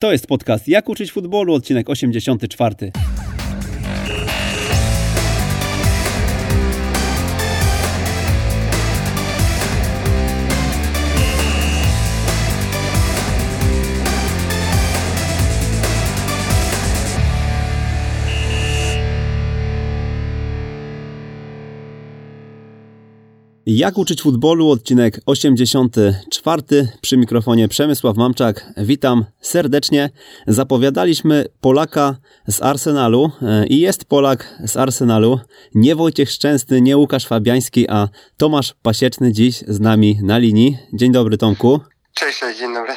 To jest podcast Jak uczyć futbolu, odcinek 84. Jak uczyć futbolu, odcinek 84. Przy mikrofonie Przemysław Mamczak. Witam serdecznie. Zapowiadaliśmy Polaka z Arsenalu e, i jest Polak z Arsenalu. Nie Wojciech Szczęsny, nie Łukasz Fabiański, a Tomasz Pasieczny dziś z nami na linii. Dzień dobry Tomku. Cześć, dzień dobry.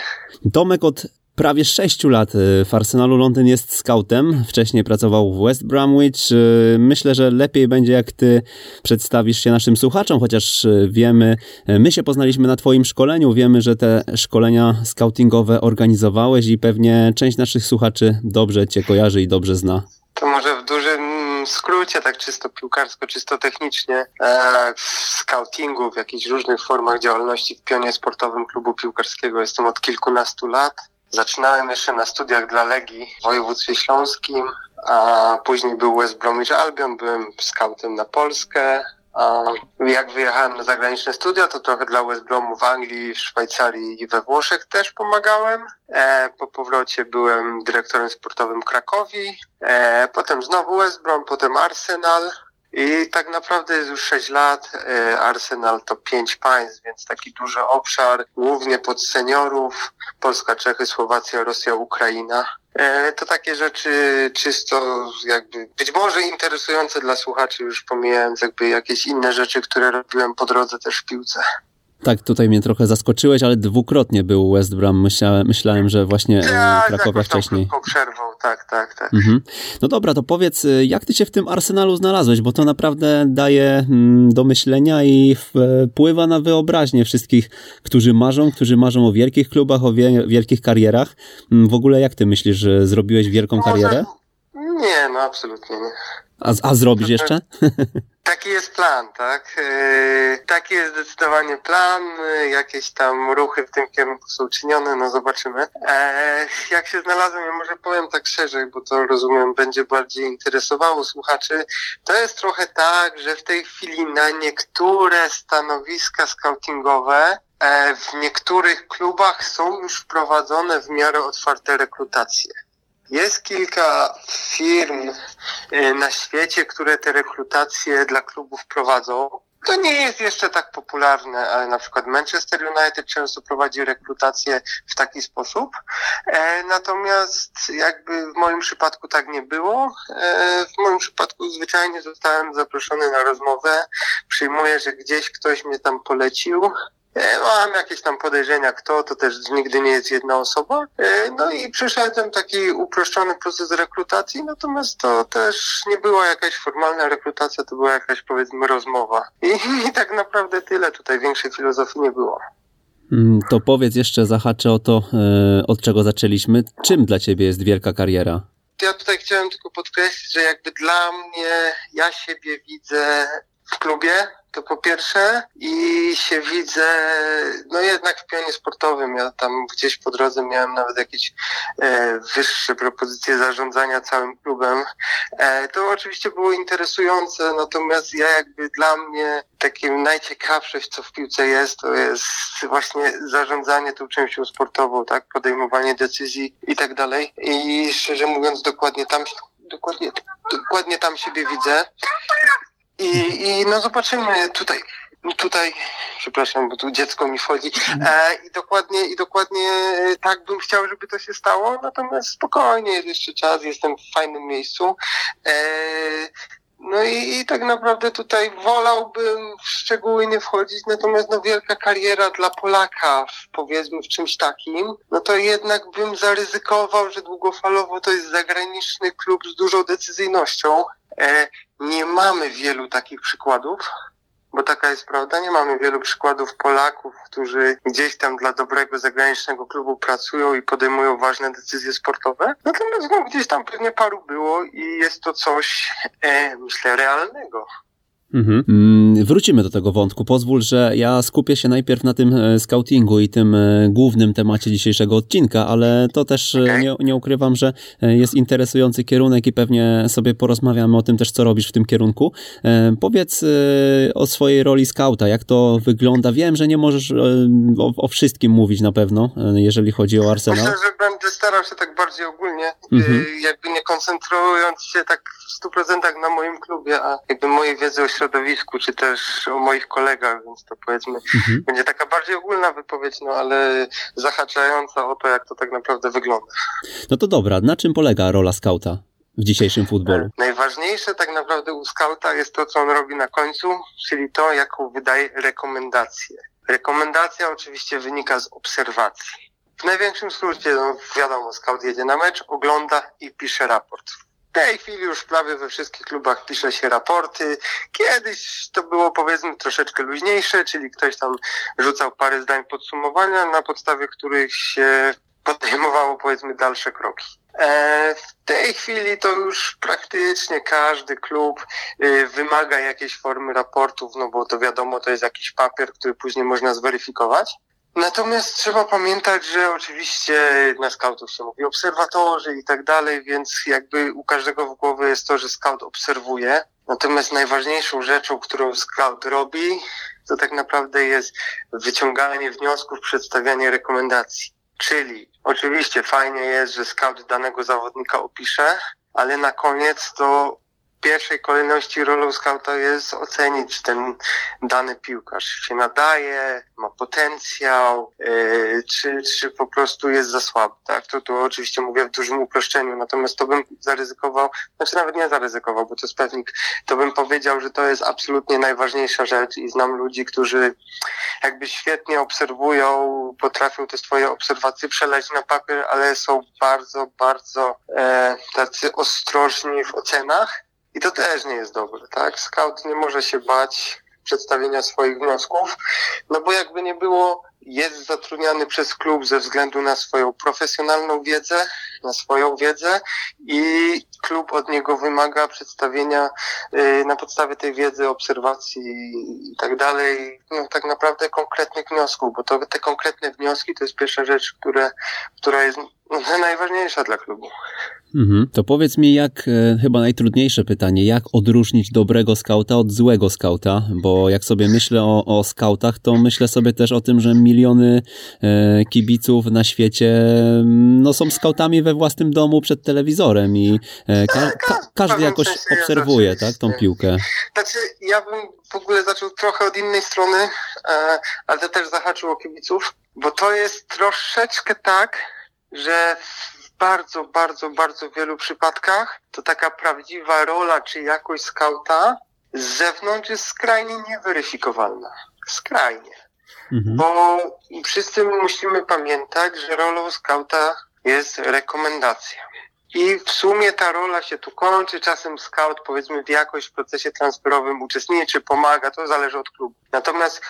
Tomek od prawie 6 lat y, w Arsenalu Londyn jest scoutem. Wcześniej pracował w West Bromwich. Y, myślę, że lepiej będzie, jak ty przedstawisz się naszym słuchaczom, chociaż y, wiemy, my się poznaliśmy na twoim szkoleniu, wiemy, że te szkolenia scoutingowe organizowałeś i pewnie część naszych słuchaczy dobrze cię kojarzy i dobrze zna. To może w dużym skrócie, tak czysto piłkarsko, czysto technicznie, e, w scoutingu, w jakichś różnych formach działalności w pionie sportowym klubu piłkarskiego jestem od kilkunastu lat. Zaczynałem jeszcze na studiach dla Legii w województwie śląskim, a później był West Bromwich Albion, byłem scoutem na Polskę. A jak wyjechałem na zagraniczne studia, to trochę dla West Bromu w Anglii, w Szwajcarii i we Włoszech też pomagałem. E, po powrocie byłem dyrektorem sportowym Krakowi, e, potem znowu West Brom, potem Arsenal. I tak naprawdę jest już 6 lat. E, Arsenal to 5 państw, więc taki duży obszar, głównie pod seniorów. Polska, Czechy, Słowacja, Rosja, Ukraina. E, to takie rzeczy czysto jakby, być może interesujące dla słuchaczy, już pomijając jakby jakieś inne rzeczy, które robiłem po drodze też w piłce. Tak, tutaj mnie trochę zaskoczyłeś, ale dwukrotnie był West Brom. Myślałem, myślałem że właśnie tak, Krakowia wcześniej. przerwą, tak, tak, tak. Mhm. No dobra, to powiedz, y, jak ty się w tym Arsenalu znalazłeś, bo to naprawdę daje mm, do myślenia i wpływa na wyobraźnię wszystkich, którzy marzą, którzy marzą o wielkich klubach, o wielkich karierach. Mm, w ogóle jak ty myślisz, że zrobiłeś wielką Może... karierę? Nie, no absolutnie nie. A, a zrobisz jeszcze? Taki jest plan, tak? Yy, taki jest zdecydowanie plan. Jakieś tam ruchy w tym kierunku są czynione, no zobaczymy. E, jak się znalazłem, ja może powiem tak szerzej, bo to rozumiem będzie bardziej interesowało słuchaczy. To jest trochę tak, że w tej chwili na niektóre stanowiska scoutingowe e, w niektórych klubach są już wprowadzone w miarę otwarte rekrutacje. Jest kilka firm y, na świecie, które te rekrutacje dla klubów prowadzą. To nie jest jeszcze tak popularne, ale na przykład Manchester United często prowadzi rekrutację w taki sposób. E, natomiast jakby w moim przypadku tak nie było. E, w moim przypadku zwyczajnie zostałem zaproszony na rozmowę. Przyjmuję, że gdzieś ktoś mnie tam polecił. E, mam jakieś tam podejrzenia, kto, to też nigdy nie jest jedna osoba. E, no i przeszedłem taki uproszczony proces rekrutacji, natomiast to też nie była jakaś formalna rekrutacja, to była jakaś powiedzmy rozmowa. I, i tak naprawdę tyle, tutaj większej filozofii nie było. Mm, to powiedz jeszcze, zahaczę o to, e, od czego zaczęliśmy. Czym dla ciebie jest wielka kariera? Ja tutaj chciałem tylko podkreślić, że jakby dla mnie, ja siebie widzę w klubie, to po pierwsze i się widzę, no jednak w pionie sportowym. Ja tam gdzieś po drodze miałem nawet jakieś e, wyższe propozycje zarządzania całym klubem. E, to oczywiście było interesujące, natomiast ja jakby dla mnie takim najciekawsze, co w piłce jest, to jest właśnie zarządzanie tą częścią sportową, tak, podejmowanie decyzji i tak dalej. I szczerze mówiąc, dokładnie tam, dokładnie, dokładnie tam siebie widzę. I, i no zobaczymy tutaj. Tutaj, przepraszam, bo tu dziecko mi wchodzi. E, I dokładnie, i dokładnie tak bym chciał, żeby to się stało. Natomiast spokojnie, jest jeszcze czas, jestem w fajnym miejscu. E, no i, i, tak naprawdę tutaj wolałbym w szczegóły nie wchodzić, natomiast no wielka kariera dla Polaka, powiedzmy w czymś takim, no to jednak bym zaryzykował, że długofalowo to jest zagraniczny klub z dużą decyzyjnością. E, nie mamy wielu takich przykładów, bo taka jest prawda, nie mamy wielu przykładów Polaków, którzy gdzieś tam dla dobrego zagranicznego klubu pracują i podejmują ważne decyzje sportowe. Natomiast no, gdzieś tam pewnie paru było i jest to coś, e, myślę, realnego. Mhm. Mm, wrócimy do tego wątku. Pozwól, że ja skupię się najpierw na tym e, scoutingu i tym e, głównym temacie dzisiejszego odcinka, ale to też e, okay. nie, nie, ukrywam, że jest interesujący kierunek i pewnie sobie porozmawiamy o tym też, co robisz w tym kierunku. Powiedz o swojej roli scouta, jak to wygląda. Wiem, że nie możesz o, o wszystkim mówić na pewno, jeżeli chodzi o Arsenal. Myślę, że będę starał się tak bardziej ogólnie, mhm. jakby nie koncentrując się tak w 100% na moim klubie, a jakby mojej wiedzy o środowisku, czy też o moich kolegach, więc to powiedzmy mhm. będzie taka bardziej ogólna wypowiedź, no ale zahaczająca o to, jak to tak naprawdę wygląda. No to dobra, na czym polega rola skauta? w dzisiejszym futbolu? Najważniejsze tak naprawdę u skauta jest to, co on robi na końcu, czyli to, jaką wydaje rekomendację. Rekomendacja oczywiście wynika z obserwacji. W największym skrócie, no wiadomo, scout jedzie na mecz, ogląda i pisze raport. W tej chwili już prawie we wszystkich klubach pisze się raporty. Kiedyś to było powiedzmy troszeczkę luźniejsze, czyli ktoś tam rzucał parę zdań podsumowania, na podstawie których się podejmowało powiedzmy dalsze kroki. E, w tej chwili to już praktycznie każdy klub y, wymaga jakiejś formy raportów, no bo to wiadomo, to jest jakiś papier, który później można zweryfikować. Natomiast trzeba pamiętać, że oczywiście na scoutów się mówi obserwatorzy i tak dalej, więc jakby u każdego w głowie jest to, że scout obserwuje. Natomiast najważniejszą rzeczą, którą scout robi, to tak naprawdę jest wyciąganie wniosków, przedstawianie rekomendacji. Czyli oczywiście fajnie jest, że scout danego zawodnika opisze, ale na koniec to pierwszej kolejności rolą skauta jest ocenić, czy ten dany piłkarz się nadaje, ma potencjał, yy, czy, czy po prostu jest za słaby. Tak? To tu oczywiście mówię w dużym uproszczeniu, natomiast to bym zaryzykował, znaczy nawet nie zaryzykował, bo to jest pewnik, to bym powiedział, że to jest absolutnie najważniejsza rzecz i znam ludzi, którzy jakby świetnie obserwują, potrafią te swoje obserwacje przeleć na papier, ale są bardzo, bardzo e, tacy ostrożni w ocenach i to też nie jest dobre, tak? Scout nie może się bać przedstawienia swoich wniosków, no bo jakby nie było, jest zatrudniany przez klub ze względu na swoją profesjonalną wiedzę, na swoją wiedzę i klub od niego wymaga przedstawienia y, na podstawie tej wiedzy, obserwacji i tak dalej, no tak naprawdę konkretnych wniosków, bo to te konkretne wnioski to jest pierwsza rzecz, które, która jest no, najważniejsza dla klubu. Mhm. To powiedz mi, jak, e, chyba najtrudniejsze pytanie, jak odróżnić dobrego skauta od złego skauta? Bo jak sobie myślę o, o skautach, to myślę sobie też o tym, że miliony e, kibiców na świecie no, są skautami we własnym domu przed telewizorem i e, ka, ka, każdy jakoś obserwuje tak, tą piłkę. Znaczy, ja bym w ogóle zaczął trochę od innej strony, e, ale to też zahaczyło kibiców, bo to jest troszeczkę tak, że bardzo, bardzo, bardzo wielu przypadkach to taka prawdziwa rola czy jakość skauta z zewnątrz jest skrajnie nieweryfikowalna. Skrajnie. Mhm. Bo wszyscy musimy pamiętać, że rolą skauta jest rekomendacja. I w sumie ta rola się tu kończy. Czasem scout, powiedzmy, w jakoś w procesie transferowym uczestniczy, pomaga, to zależy od klubu. Natomiast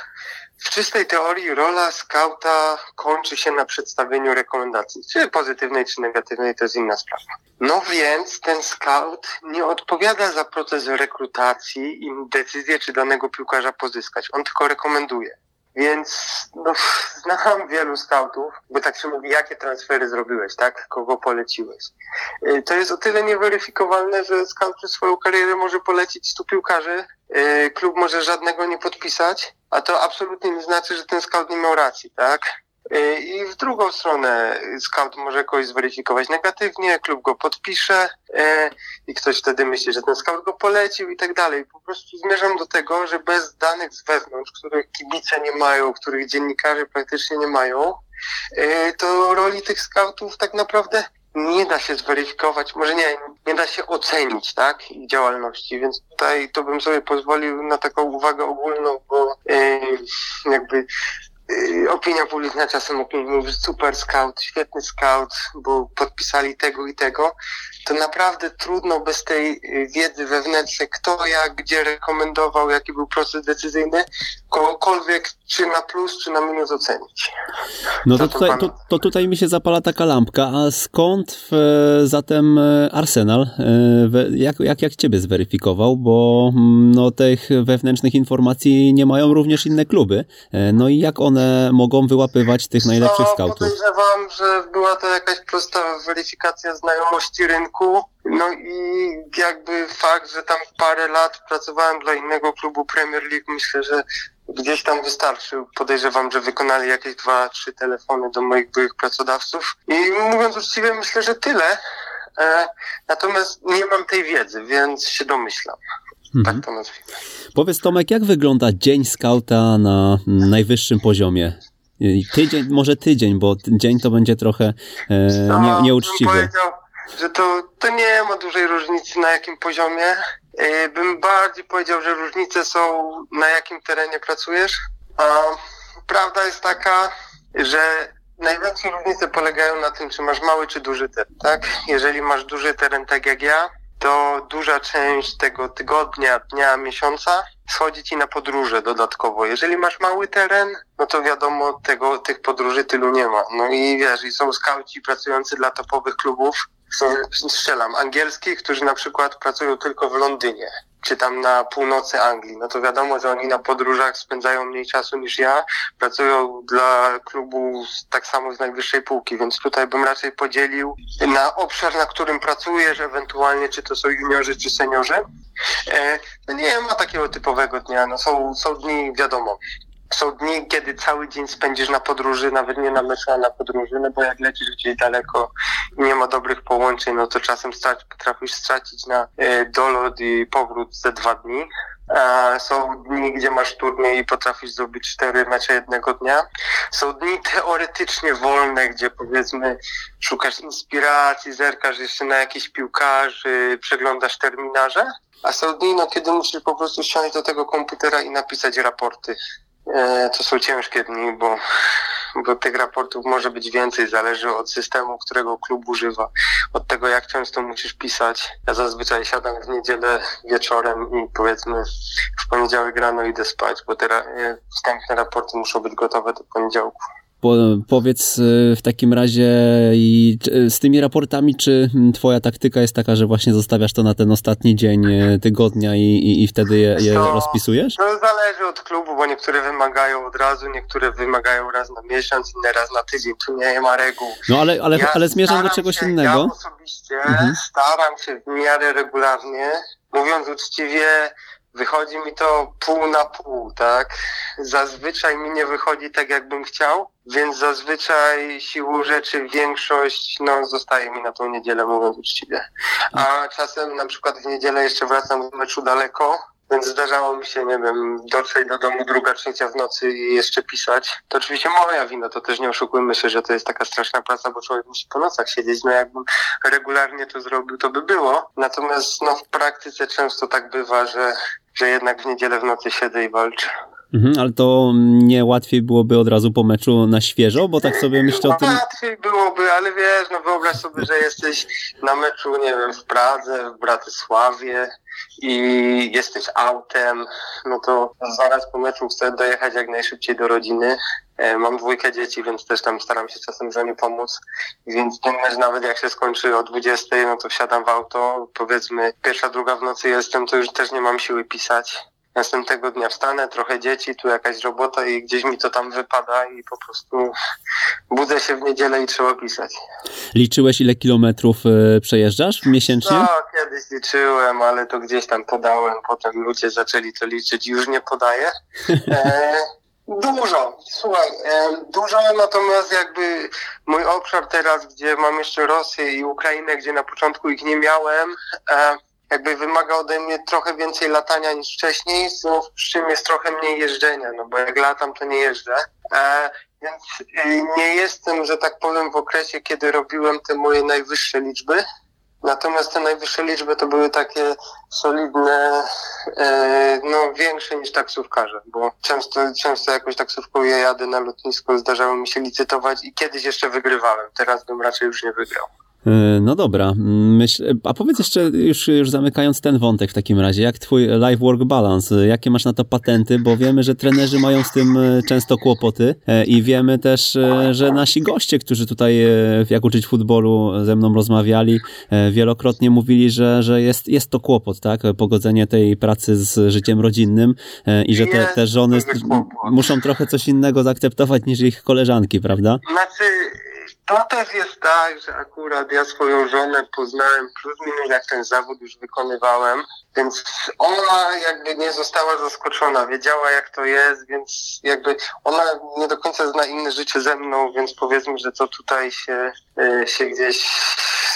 w czystej teorii rola skauta kończy się na przedstawieniu rekomendacji. Czy pozytywnej, czy negatywnej, to jest inna sprawa. No więc ten scout nie odpowiada za proces rekrutacji i decyzję, czy danego piłkarza pozyskać. On tylko rekomenduje. Więc no, znam wielu scoutów, bo tak się mówi, jakie transfery zrobiłeś, tak? Kogo poleciłeś. Y, to jest o tyle nieweryfikowalne, że scout przez swoją karierę może polecić stu piłkarzy, y, klub może żadnego nie podpisać, a to absolutnie nie znaczy, że ten scout nie miał racji, tak? Y, I w drugą stronę scout może kogoś zweryfikować negatywnie, klub go podpisze y, i ktoś wtedy myśli, że ten scout go polecił i tak dalej. Po prostu zmierzam do tego, że bez danych z wewnątrz, których kibice nie mają, których dziennikarze praktycznie nie mają, y, to roli tych scoutów tak naprawdę nie da się zweryfikować, może nie, nie da się ocenić, tak, ich działalności, więc tutaj to bym sobie pozwolił na taką uwagę ogólną, bo jakby y, opinia publiczna czasem o kimś mówi, super scout, świetny scout, bo podpisali tego i tego, to naprawdę trudno bez tej y, wiedzy wewnętrznej, kto jak, gdzie rekomendował, jaki był proces decyzyjny, kogokolwiek czy na plus, czy na minus ocenić. No to tutaj, to, to tutaj mi się zapala taka lampka, a skąd w, e, zatem e, Arsenal, e, jak, jak, jak ciebie zweryfikował, bo mm, no, tych wewnętrznych informacji nie mają również inne kluby, no i jak one mogą wyłapywać tych najlepszych no, scoutów? Podejrzewam, że była to jakaś prosta weryfikacja znajomości rynku, no i jakby fakt, że tam parę lat pracowałem dla innego klubu Premier League, myślę, że gdzieś tam wystarczył. Podejrzewam, że wykonali jakieś dwa, trzy telefony do moich byłych pracodawców. I mówiąc uczciwie, myślę, że tyle. E, natomiast nie mam tej wiedzy, więc się domyślam. Mhm. Tak to nazwijmy. Powiedz Tomek, jak wygląda dzień skauta na najwyższym poziomie? Tydzień, może tydzień, bo dzień to będzie trochę e, nie, nieuczciwe. Bym powiedział, że to, to nie ma dużej różnicy na jakim poziomie. E, bym bardziej powiedział, że różnice są na jakim terenie pracujesz. A prawda jest taka, że największe różnice polegają na tym, czy masz mały czy duży teren, tak? Jeżeli masz duży teren tak jak ja, to duża część tego tygodnia, dnia, miesiąca schodzi ci na podróże dodatkowo. Jeżeli masz mały teren, no to wiadomo, tego, tych podróży tylu nie ma. No i wiesz, i są skauci pracujący dla topowych klubów, strzelam, angielskich, którzy na przykład pracują tylko w Londynie, czy tam na północy Anglii, no to wiadomo, że oni na podróżach spędzają mniej czasu niż ja, pracują dla klubu tak samo z najwyższej półki, więc tutaj bym raczej podzielił na obszar, na którym pracujesz, ewentualnie czy to są juniorzy, czy seniorzy. E, no nie ma takiego typowego dnia, no są, są dni, wiadomo, są dni, kiedy cały dzień spędzisz na podróży, nawet nie na meczu, a na podróży, no bo jak lecisz gdzieś daleko i nie ma dobrych połączeń, no to czasem strac potrafisz stracić na e, dolot i powrót ze dwa dni. A są dni, gdzie masz turniej i potrafisz zrobić cztery mecze jednego dnia. Są dni teoretycznie wolne, gdzie powiedzmy szukasz inspiracji, zerkasz jeszcze na jakichś piłkarzy, przeglądasz terminarze. A są dni, no, kiedy musisz po prostu siąść do tego komputera i napisać raporty. E, to są ciężkie dni, bo, bo tych raportów może być więcej, zależy od systemu, którego klub używa, od tego jak często musisz pisać. Ja zazwyczaj siadam w niedzielę wieczorem i powiedzmy w poniedziałek rano idę spać, bo te wstępne raporty muszą być gotowe do poniedziałku. Po, powiedz y, w takim razie i z tymi raportami, czy twoja taktyka jest taka, że właśnie zostawiasz to na ten ostatni dzień y, tygodnia i, i, i wtedy je, je to, rozpisujesz? To zależy od klubu, bo niektóre wymagają od razu, niektóre wymagają raz na miesiąc, inne raz na tydzień. Tu nie ma reguł. No ale, ale, ja ale zmierzam do czegoś się, innego. Ja osobiście mhm. staram się w miarę regularnie, mówiąc uczciwie, wychodzi mi to pół na pół, tak? Zazwyczaj mi nie wychodzi tak, jakbym chciał, więc zazwyczaj siłą rzeczy większość, no, zostaje mi na tą niedzielę, mówiąc uczciwie. A czasem na przykład w niedzielę jeszcze wracam z meczu daleko, więc zdarzało mi się, nie wiem, dotrzeć do domu druga, trzecia w nocy i jeszcze pisać. To oczywiście moja wina, to też nie oszukujmy się, że to jest taka straszna praca, bo człowiek musi po nocach siedzieć. No jakbym regularnie to zrobił, to by było. Natomiast no w praktyce często tak bywa, że, że jednak w niedzielę w nocy siedzę i walczę. Mhm, ale to nie łatwiej byłoby od razu po meczu na świeżo, bo tak sobie myślę o tym... Łatwiej byłoby, ale wiesz, no wyobraź sobie, że jesteś na meczu, nie wiem, w Pradze, w Bratysławie i jesteś autem, no to zaraz po meczu chcę dojechać jak najszybciej do rodziny. E, mam dwójkę dzieci, więc też tam staram się czasem żonie pomóc. Więc ten mecz nawet jak się skończy o 20, no to wsiadam w auto, powiedzmy pierwsza, druga w nocy jestem, to już też nie mam siły pisać Następnego dnia wstanę, trochę dzieci, tu jakaś robota i gdzieś mi to tam wypada i po prostu budzę się w niedzielę i trzeba pisać. Liczyłeś ile kilometrów e, przejeżdżasz miesięcznie? No, kiedyś liczyłem, ale to gdzieś tam podałem, potem ludzie zaczęli to liczyć, już nie podaję. E, Dużo, słuchaj, e, dużo, natomiast jakby mój obszar teraz, gdzie mam jeszcze Rosję i Ukrainę, gdzie na początku ich nie miałem, e, jakby wymaga ode mnie trochę więcej latania niż wcześniej, z czym jest trochę mniej jeżdżenia, no bo jak latam, to nie jeżdżę. E, więc e, nie jestem, że tak powiem, w okresie, kiedy robiłem te moje najwyższe liczby. Natomiast te najwyższe liczby to były takie solidne, e, no większe niż taksówkarze, bo często, często jakoś taksówką je jadę na lotnisko, zdarzało mi się licytować i kiedyś jeszcze wygrywałem, teraz bym raczej już nie wygrał. E, no dobra, Myśl, a powiedz jeszcze, już, już zamykając ten wątek w takim razie, jak twój life-work balance, jakie masz na to patenty, bo wiemy, że trenerzy mają z tym e, często kłopoty e, i wiemy też, że nasi goście, którzy tutaj jak uczyć futbolu ze mną rozmawiali, wielokrotnie mówili, że, że jest, jest to kłopot, tak, pogodzenie tej pracy z życiem rodzinnym i że te, te żony muszą trochę coś innego zaakceptować niż ich koleżanki, prawda? Znaczy, to też jest tak, że akurat ja swoją żonę poznałem plus minus jak ten zawód już wykonywałem, więc ona jakby nie została zaskoczona, wiedziała jak to jest, więc jakby ona nie do końca zna inne życie ze mną, więc powiedzmy, że to tutaj się, e, się gdzieś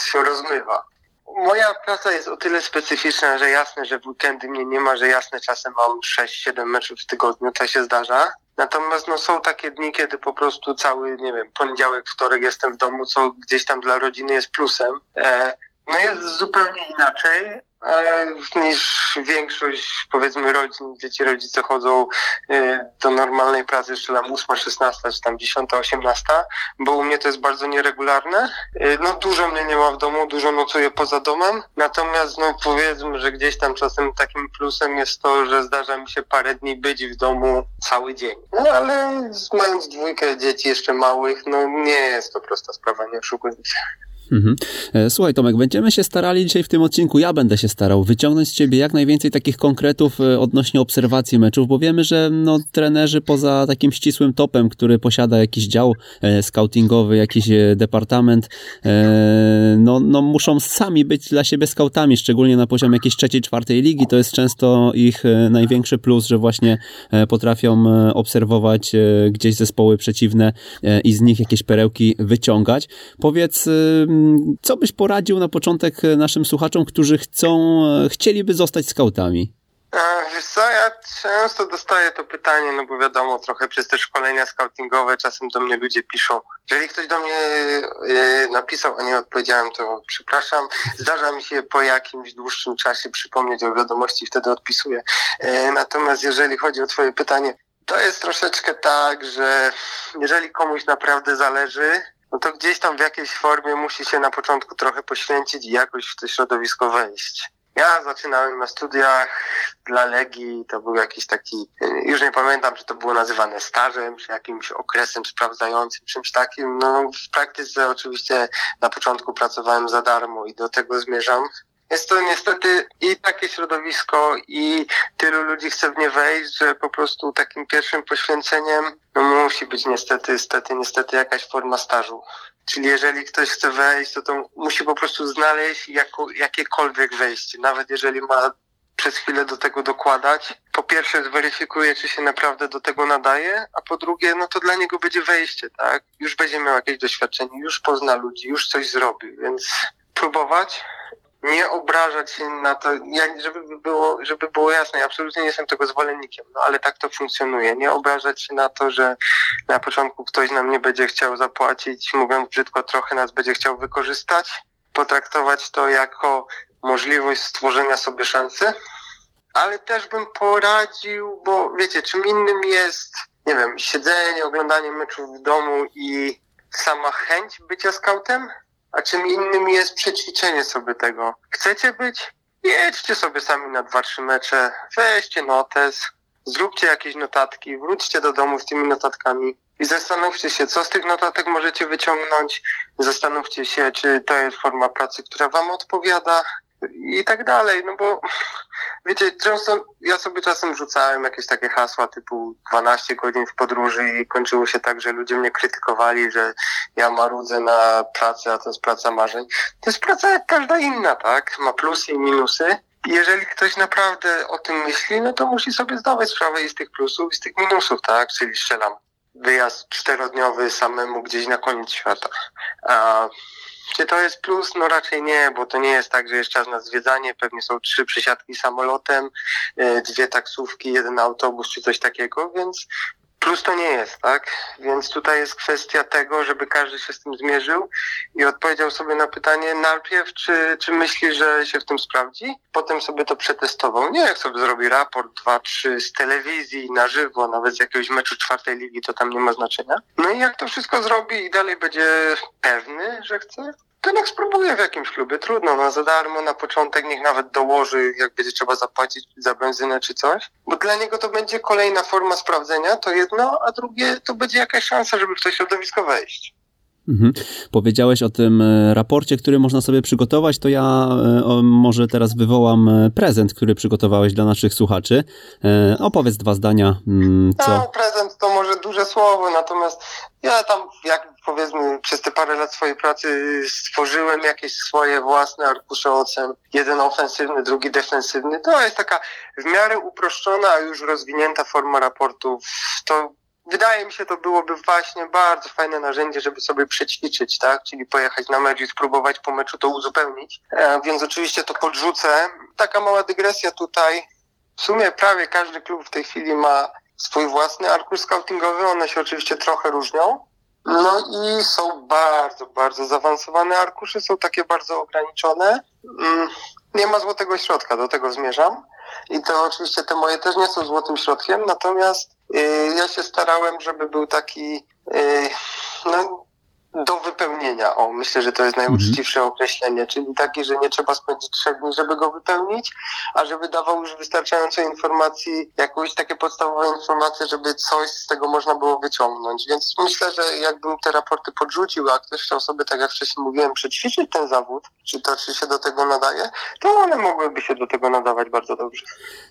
się rozmywa. Moja praca jest o tyle specyficzna, że jasne, że w weekendy mnie nie ma, że jasne czasem mam 6-7 meczów w tygodniu, to się zdarza. Natomiast no, są takie dni, kiedy po prostu cały, nie wiem, poniedziałek, wtorek jestem w domu, co gdzieś tam dla rodziny jest plusem. E, no jest zupełnie inaczej, niż większość, powiedzmy, rodzin, dzieci, rodzice chodzą y, do normalnej pracy jeszcze tam 8, 16, czy tam 10, 18, bo u mnie to jest bardzo nieregularne. Y, no dużo mnie nie ma w domu, dużo nocuję poza domem, natomiast no powiedzmy, że gdzieś tam czasem takim plusem jest to, że zdarza mi się parę dni być w domu cały dzień. No ale mając dwójkę dzieci jeszcze małych, no nie jest to prosta sprawa, nie oszukujmy się. Mhm. E, słuchaj Tomek, będziemy się starali dzisiaj w tym odcinku, ja będę się starał wyciągnąć z ciebie jak najwięcej takich konkretów e, odnośnie obserwacji meczów, bo wiemy, że no, trenerzy poza takim ścisłym topem, który posiada jakiś dział e, scoutingowy, jakiś e, departament, e, no, no muszą sami być dla siebie scoutami, szczególnie na poziomie jakiejś trzeciej, czwartej ligi, to jest często ich największy plus, że właśnie potrafią obserwować gdzieś zespoły przeciwne i z nich jakieś perełki wyciągać. Powiedz co byś poradził na początek naszym słuchaczom, którzy chcą, chcieliby zostać skautami? Wiesz co, ja często dostaję to pytanie, no bo wiadomo, trochę przez te szkolenia scoutingowe czasem do mnie ludzie piszą. Jeżeli ktoś do mnie e, napisał, a nie odpowiedziałem, to przepraszam. Zdarza mi się po jakimś dłuższym czasie przypomnieć o wiadomości, wtedy odpisuję. E, natomiast jeżeli chodzi o twoje pytanie, to jest troszeczkę tak, że jeżeli komuś naprawdę zależy, no to gdzieś tam w jakiejś formie musi się na początku trochę poświęcić i jakoś w to środowisko wejść. Ja zaczynałem na studiach dla Legii, to był jakiś taki, już nie pamiętam, czy to było nazywane stażem, czy jakimś okresem sprawdzającym, czymś takim. No w praktyce oczywiście na początku pracowałem za darmo i do tego zmierzam. Jest to niestety i takie środowisko, i tylu ludzi chce w nie wejść, że po prostu takim pierwszym poświęceniem no, musi być niestety, niestety, niestety jakaś forma stażu. Czyli jeżeli ktoś chce wejść, to, to musi po prostu znaleźć jako, jakiekolwiek wejście, nawet jeżeli ma przez chwilę do tego dokładać. Po pierwsze zweryfikuje, czy się naprawdę do tego nadaje, a po drugie, no to dla niego będzie wejście, tak? Już będzie miał jakieś doświadczenie, już pozna ludzi, już coś zrobi, więc próbować, nie obrażać się na to, ja, żeby, było, żeby było jasne, ja absolutnie nie jestem tego zwolennikiem, no ale tak to funkcjonuje. Nie obrażać się na to, że na początku ktoś nam nie będzie chciał zapłacić, mówiąc brzydko, trochę nas będzie chciał wykorzystać, potraktować to jako możliwość stworzenia sobie szansy, ale też bym poradził, bo wiecie, czym innym jest, nie wiem, siedzenie, oglądanie meczów w domu i sama chęć bycia skautem, a czym innym jest przećwiczenie sobie tego. Chcecie być? Jedźcie sobie sami na dwa, trzy mecze, weźcie notes, zróbcie jakieś notatki, wróćcie do domu z tymi notatkami i zastanówcie się, co z tych notatek możecie wyciągnąć. Zastanówcie się, czy to jest forma pracy, która wam odpowiada, i tak dalej, no bo wiecie, często ja sobie czasem rzucałem jakieś takie hasła typu 12 godzin w podróży i kończyło się tak, że ludzie mnie krytykowali, że ja marudzę na pracę, a to jest praca marzeń. To jest praca jak każda inna, tak? Ma plusy i minusy. Jeżeli ktoś naprawdę o tym myśli, no to musi sobie zdawać sprawę i z tych plusów, i z tych minusów, tak? Czyli strzelam wyjazd czterodniowy samemu gdzieś na koniec świata. A czy to jest plus? No raczej nie, bo to nie jest tak, że jest czas na zwiedzanie. Pewnie są trzy przesiadki samolotem, e, dwie taksówki, jeden autobus czy coś takiego, więc plus to nie jest, tak? Więc tutaj jest kwestia tego, żeby każdy się z tym zmierzył i odpowiedział sobie na pytanie najpierw, czy, czy myśli, że się w tym sprawdzi, potem sobie to przetestował. Nie jak sobie zrobi raport, dwa, trzy z telewizji, na żywo, nawet z jakiegoś meczu czwartej ligi, to tam nie ma znaczenia. No i jak to wszystko zrobi i dalej będzie pewny, że chce, to niech spróbuje w jakimś klubie. Trudno, no za darmo na początek niech nawet dołoży, jak będzie trzeba zapłacić za benzynę czy coś. Bo dla niego to będzie kolejna forma sprawdzenia, to jedno, a drugie to będzie jakaś szansa, żeby w to środowisko wejść. Mhm. Powiedziałeś o tym e, raporcie, który można sobie przygotować, to ja e, może teraz wywołam e, prezent, który przygotowałeś dla naszych słuchaczy. Opowiedz dwa zdania. Mm, co? No, prezent to może duże słowo, natomiast ja tam, jak powiedzmy, przez te parę lat swojej pracy stworzyłem jakieś swoje własne arkusze ocen. Jeden ofensywny, drugi defensywny. To jest taka w miarę uproszczona, a już rozwinięta forma raportów. To wydaje mi się, to byłoby właśnie bardzo fajne narzędzie, żeby sobie przećwiczyć, tak? Czyli pojechać na mecz i spróbować po meczu to uzupełnić. E, więc oczywiście to podrzucę. Taka mała dygresja tutaj. W sumie prawie każdy klub w tej chwili ma swój własny arkusz scoutingowy. One się oczywiście trochę różnią. No i są bardzo, bardzo zaawansowane arkusze, są takie bardzo ograniczone. Mm, nie ma złotego środka, do tego zmierzam. I to oczywiście te moje też nie są złotym środkiem, natomiast yy, ja się starałem, żeby był taki yy, no, do wypełnienia. O, myślę, że to jest najuczciwsze określenie, czyli takie, że nie trzeba spędzić trzech dni, żeby go wypełnić, a żeby dawał już wystarczająco informacji, jakąś takie podstawowe informacje, żeby coś z tego można było wyciągnąć. Więc myślę, że jakbym te raporty podrzucił, a ktoś chciał sobie, tak jak wcześniej mówiłem, przećwiczyć ten zawód, czy to czy się do tego nadaje, to one mogłyby się do tego nadawać bardzo dobrze.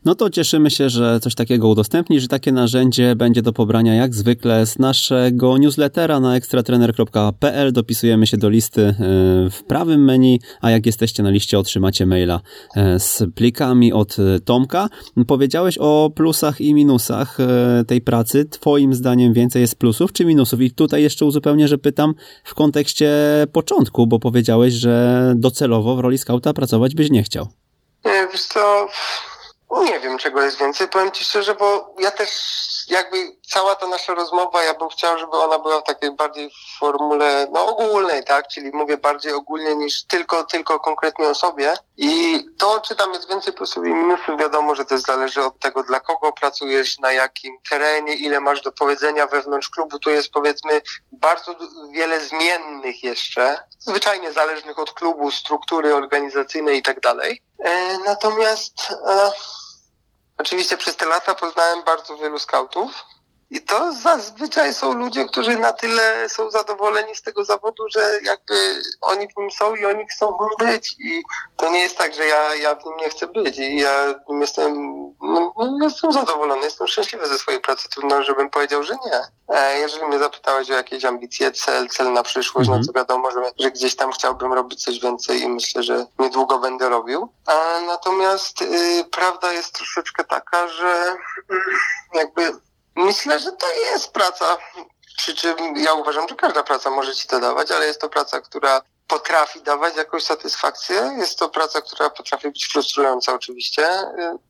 No to cieszymy się, że coś takiego udostępni, że takie narzędzie będzie do pobrania jak zwykle z naszego newslettera na ekstratrener.pl PL dopisujemy się do listy e, w prawym menu, a jak jesteście na liście otrzymacie maila e, z plikami od e, Tomka. Powiedziałeś o plusach i minusach tej pracy. Twoim zdaniem więcej jest plusów czy minusów? I tutaj jeszcze uzupełnię, że pytam w kontekście początku, bo powiedziałeś, że docelowo w roli skauta pracować byś nie chciał. Wiesz co, nie wiem czego jest więcej, powiem Ci szczerze, bo ja też jakby cała ta nasza rozmowa, ja bym chciał, żeby ona była w takiej bardziej formule no, ogólnej, tak? Czyli mówię bardziej ogólnie niż tylko, tylko konkretnie o sobie. I to, czy tam jest więcej plusów i minusów, wiadomo, że to zależy od tego, dla kogo pracujesz, na jakim terenie, ile masz do powiedzenia wewnątrz klubu. Tu jest powiedzmy bardzo wiele zmiennych jeszcze, zwyczajnie zależnych od klubu, struktury organizacyjnej i tak dalej. E, natomiast e, Oczywiście przez te lata poznałem bardzo wielu skautów i to zazwyczaj są ludzie, którzy na tyle są zadowoleni z tego zawodu, że jakby oni w nim są i oni chcą w nim być. I to nie jest tak, że ja, ja w nim nie chcę być. I ja jestem, no, no, jestem zadowolony, jestem szczęśliwy ze swojej pracy. Trudno, żebym powiedział, że nie. E, jeżeli mnie zapytałeś o jakieś ambicje, cel, cel na przyszłość, no mhm. no to wiadomo, że, że gdzieś tam chciałbym robić coś więcej i myślę, że niedługo będę robił. A natomiast y, prawda jest troszeczkę taka, że y, jakby Myślę, że to jest praca. Przy czym ja uważam, że każda praca może ci to dawać, ale jest to praca, która potrafi dawać jakąś satysfakcję. Jest to praca, która potrafi być frustrująca oczywiście.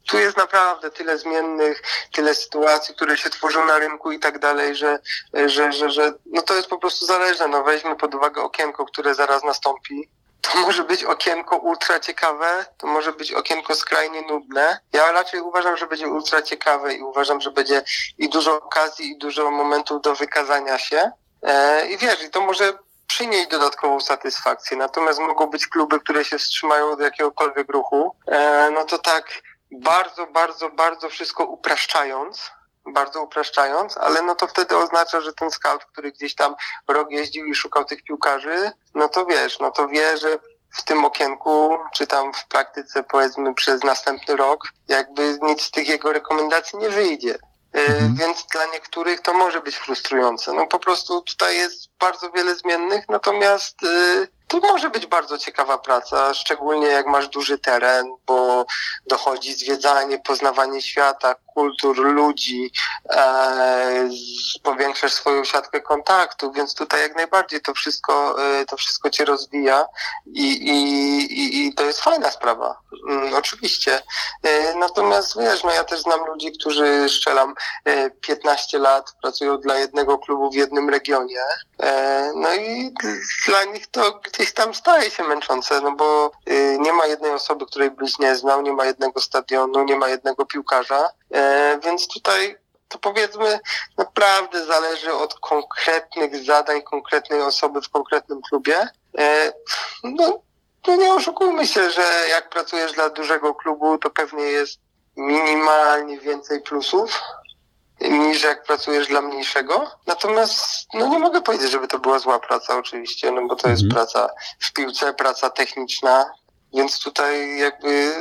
Tu jest naprawdę tyle zmiennych, tyle sytuacji, które się tworzą na rynku i tak dalej, że, że, że, że no to jest po prostu zależne. No weźmy pod uwagę okienko, które zaraz nastąpi to może być okienko ultra ciekawe, to może być okienko skrajnie nudne. Ja raczej uważam, że będzie ultra ciekawe i uważam, że będzie i dużo okazji, i dużo momentów do wykazania się. E, I wiesz, i to może przynieść dodatkową satysfakcję. Natomiast mogą być kluby, które się wstrzymają od jakiegokolwiek ruchu. E, no to tak bardzo, bardzo, bardzo wszystko upraszczając, bardzo upraszczając, ale no to wtedy oznacza, że ten scout, który gdzieś tam rok jeździł i szukał tych piłkarzy, no to wiesz, no to wie, że w tym okienku, czy tam w praktyce powiedzmy przez następny rok, jakby nic z tych jego rekomendacji nie wyjdzie. E, mhm. Więc dla niektórych to może być frustrujące. No po prostu tutaj jest bardzo wiele zmiennych, natomiast y, to może być bardzo ciekawa praca, szczególnie jak masz duży teren, bo dochodzi zwiedzanie, poznawanie świata, kultur, ludzi, e, powiększasz swoją siatkę kontaktów, więc tutaj jak najbardziej to wszystko, e, to wszystko cię rozwija i, i, i, to jest fajna sprawa, mm, oczywiście. E, natomiast wiesz, no ja też znam ludzi, którzy strzelam 15 lat, pracują dla jednego klubu w jednym regionie, no i dla nich to gdzieś tam staje się męczące, no bo nie ma jednej osoby, której byś nie znał, nie ma jednego stadionu, nie ma jednego piłkarza, e, więc tutaj to powiedzmy naprawdę zależy od konkretnych zadań konkretnej osoby w konkretnym klubie. E, no, no nie oszukujmy się, że jak pracujesz dla dużego klubu, to pewnie jest minimalnie więcej plusów niż jak pracujesz dla mniejszego. Natomiast no nie mogę powiedzieć, żeby to była zła praca oczywiście, no bo to jest mhm. praca w piłce, praca techniczna, więc tutaj jakby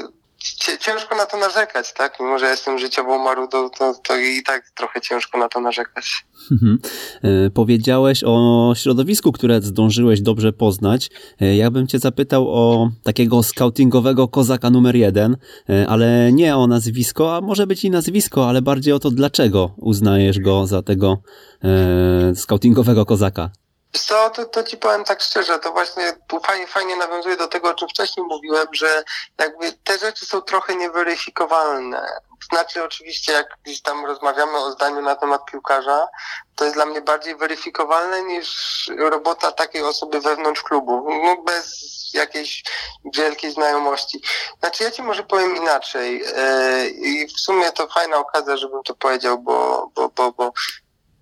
ciężko na to narzekać, tak? Mimo, że jestem życiową marudą, to, to i tak trochę ciężko na to narzekać. Mhm. E, powiedziałeś o środowisku, które zdążyłeś dobrze poznać. E, ja bym cię zapytał o takiego scoutingowego kozaka numer jeden, e, ale nie o nazwisko, a może być i nazwisko, ale bardziej o to, dlaczego uznajesz go za tego e, scoutingowego kozaka. Co, to, to ci powiem tak szczerze, to właśnie fajnie, fajnie nawiązuje do tego, o czym wcześniej mówiłem, że jakby te rzeczy są trochę nieweryfikowalne. Znaczy oczywiście, jak gdzieś tam rozmawiamy o zdaniu na temat piłkarza, to jest dla mnie bardziej weryfikowalne niż robota takiej osoby wewnątrz klubu. No bez jakiejś wielkiej znajomości. Znaczy ja ci może powiem inaczej yy, i w sumie to fajna okazja, żebym to powiedział, bo, bo, bo, bo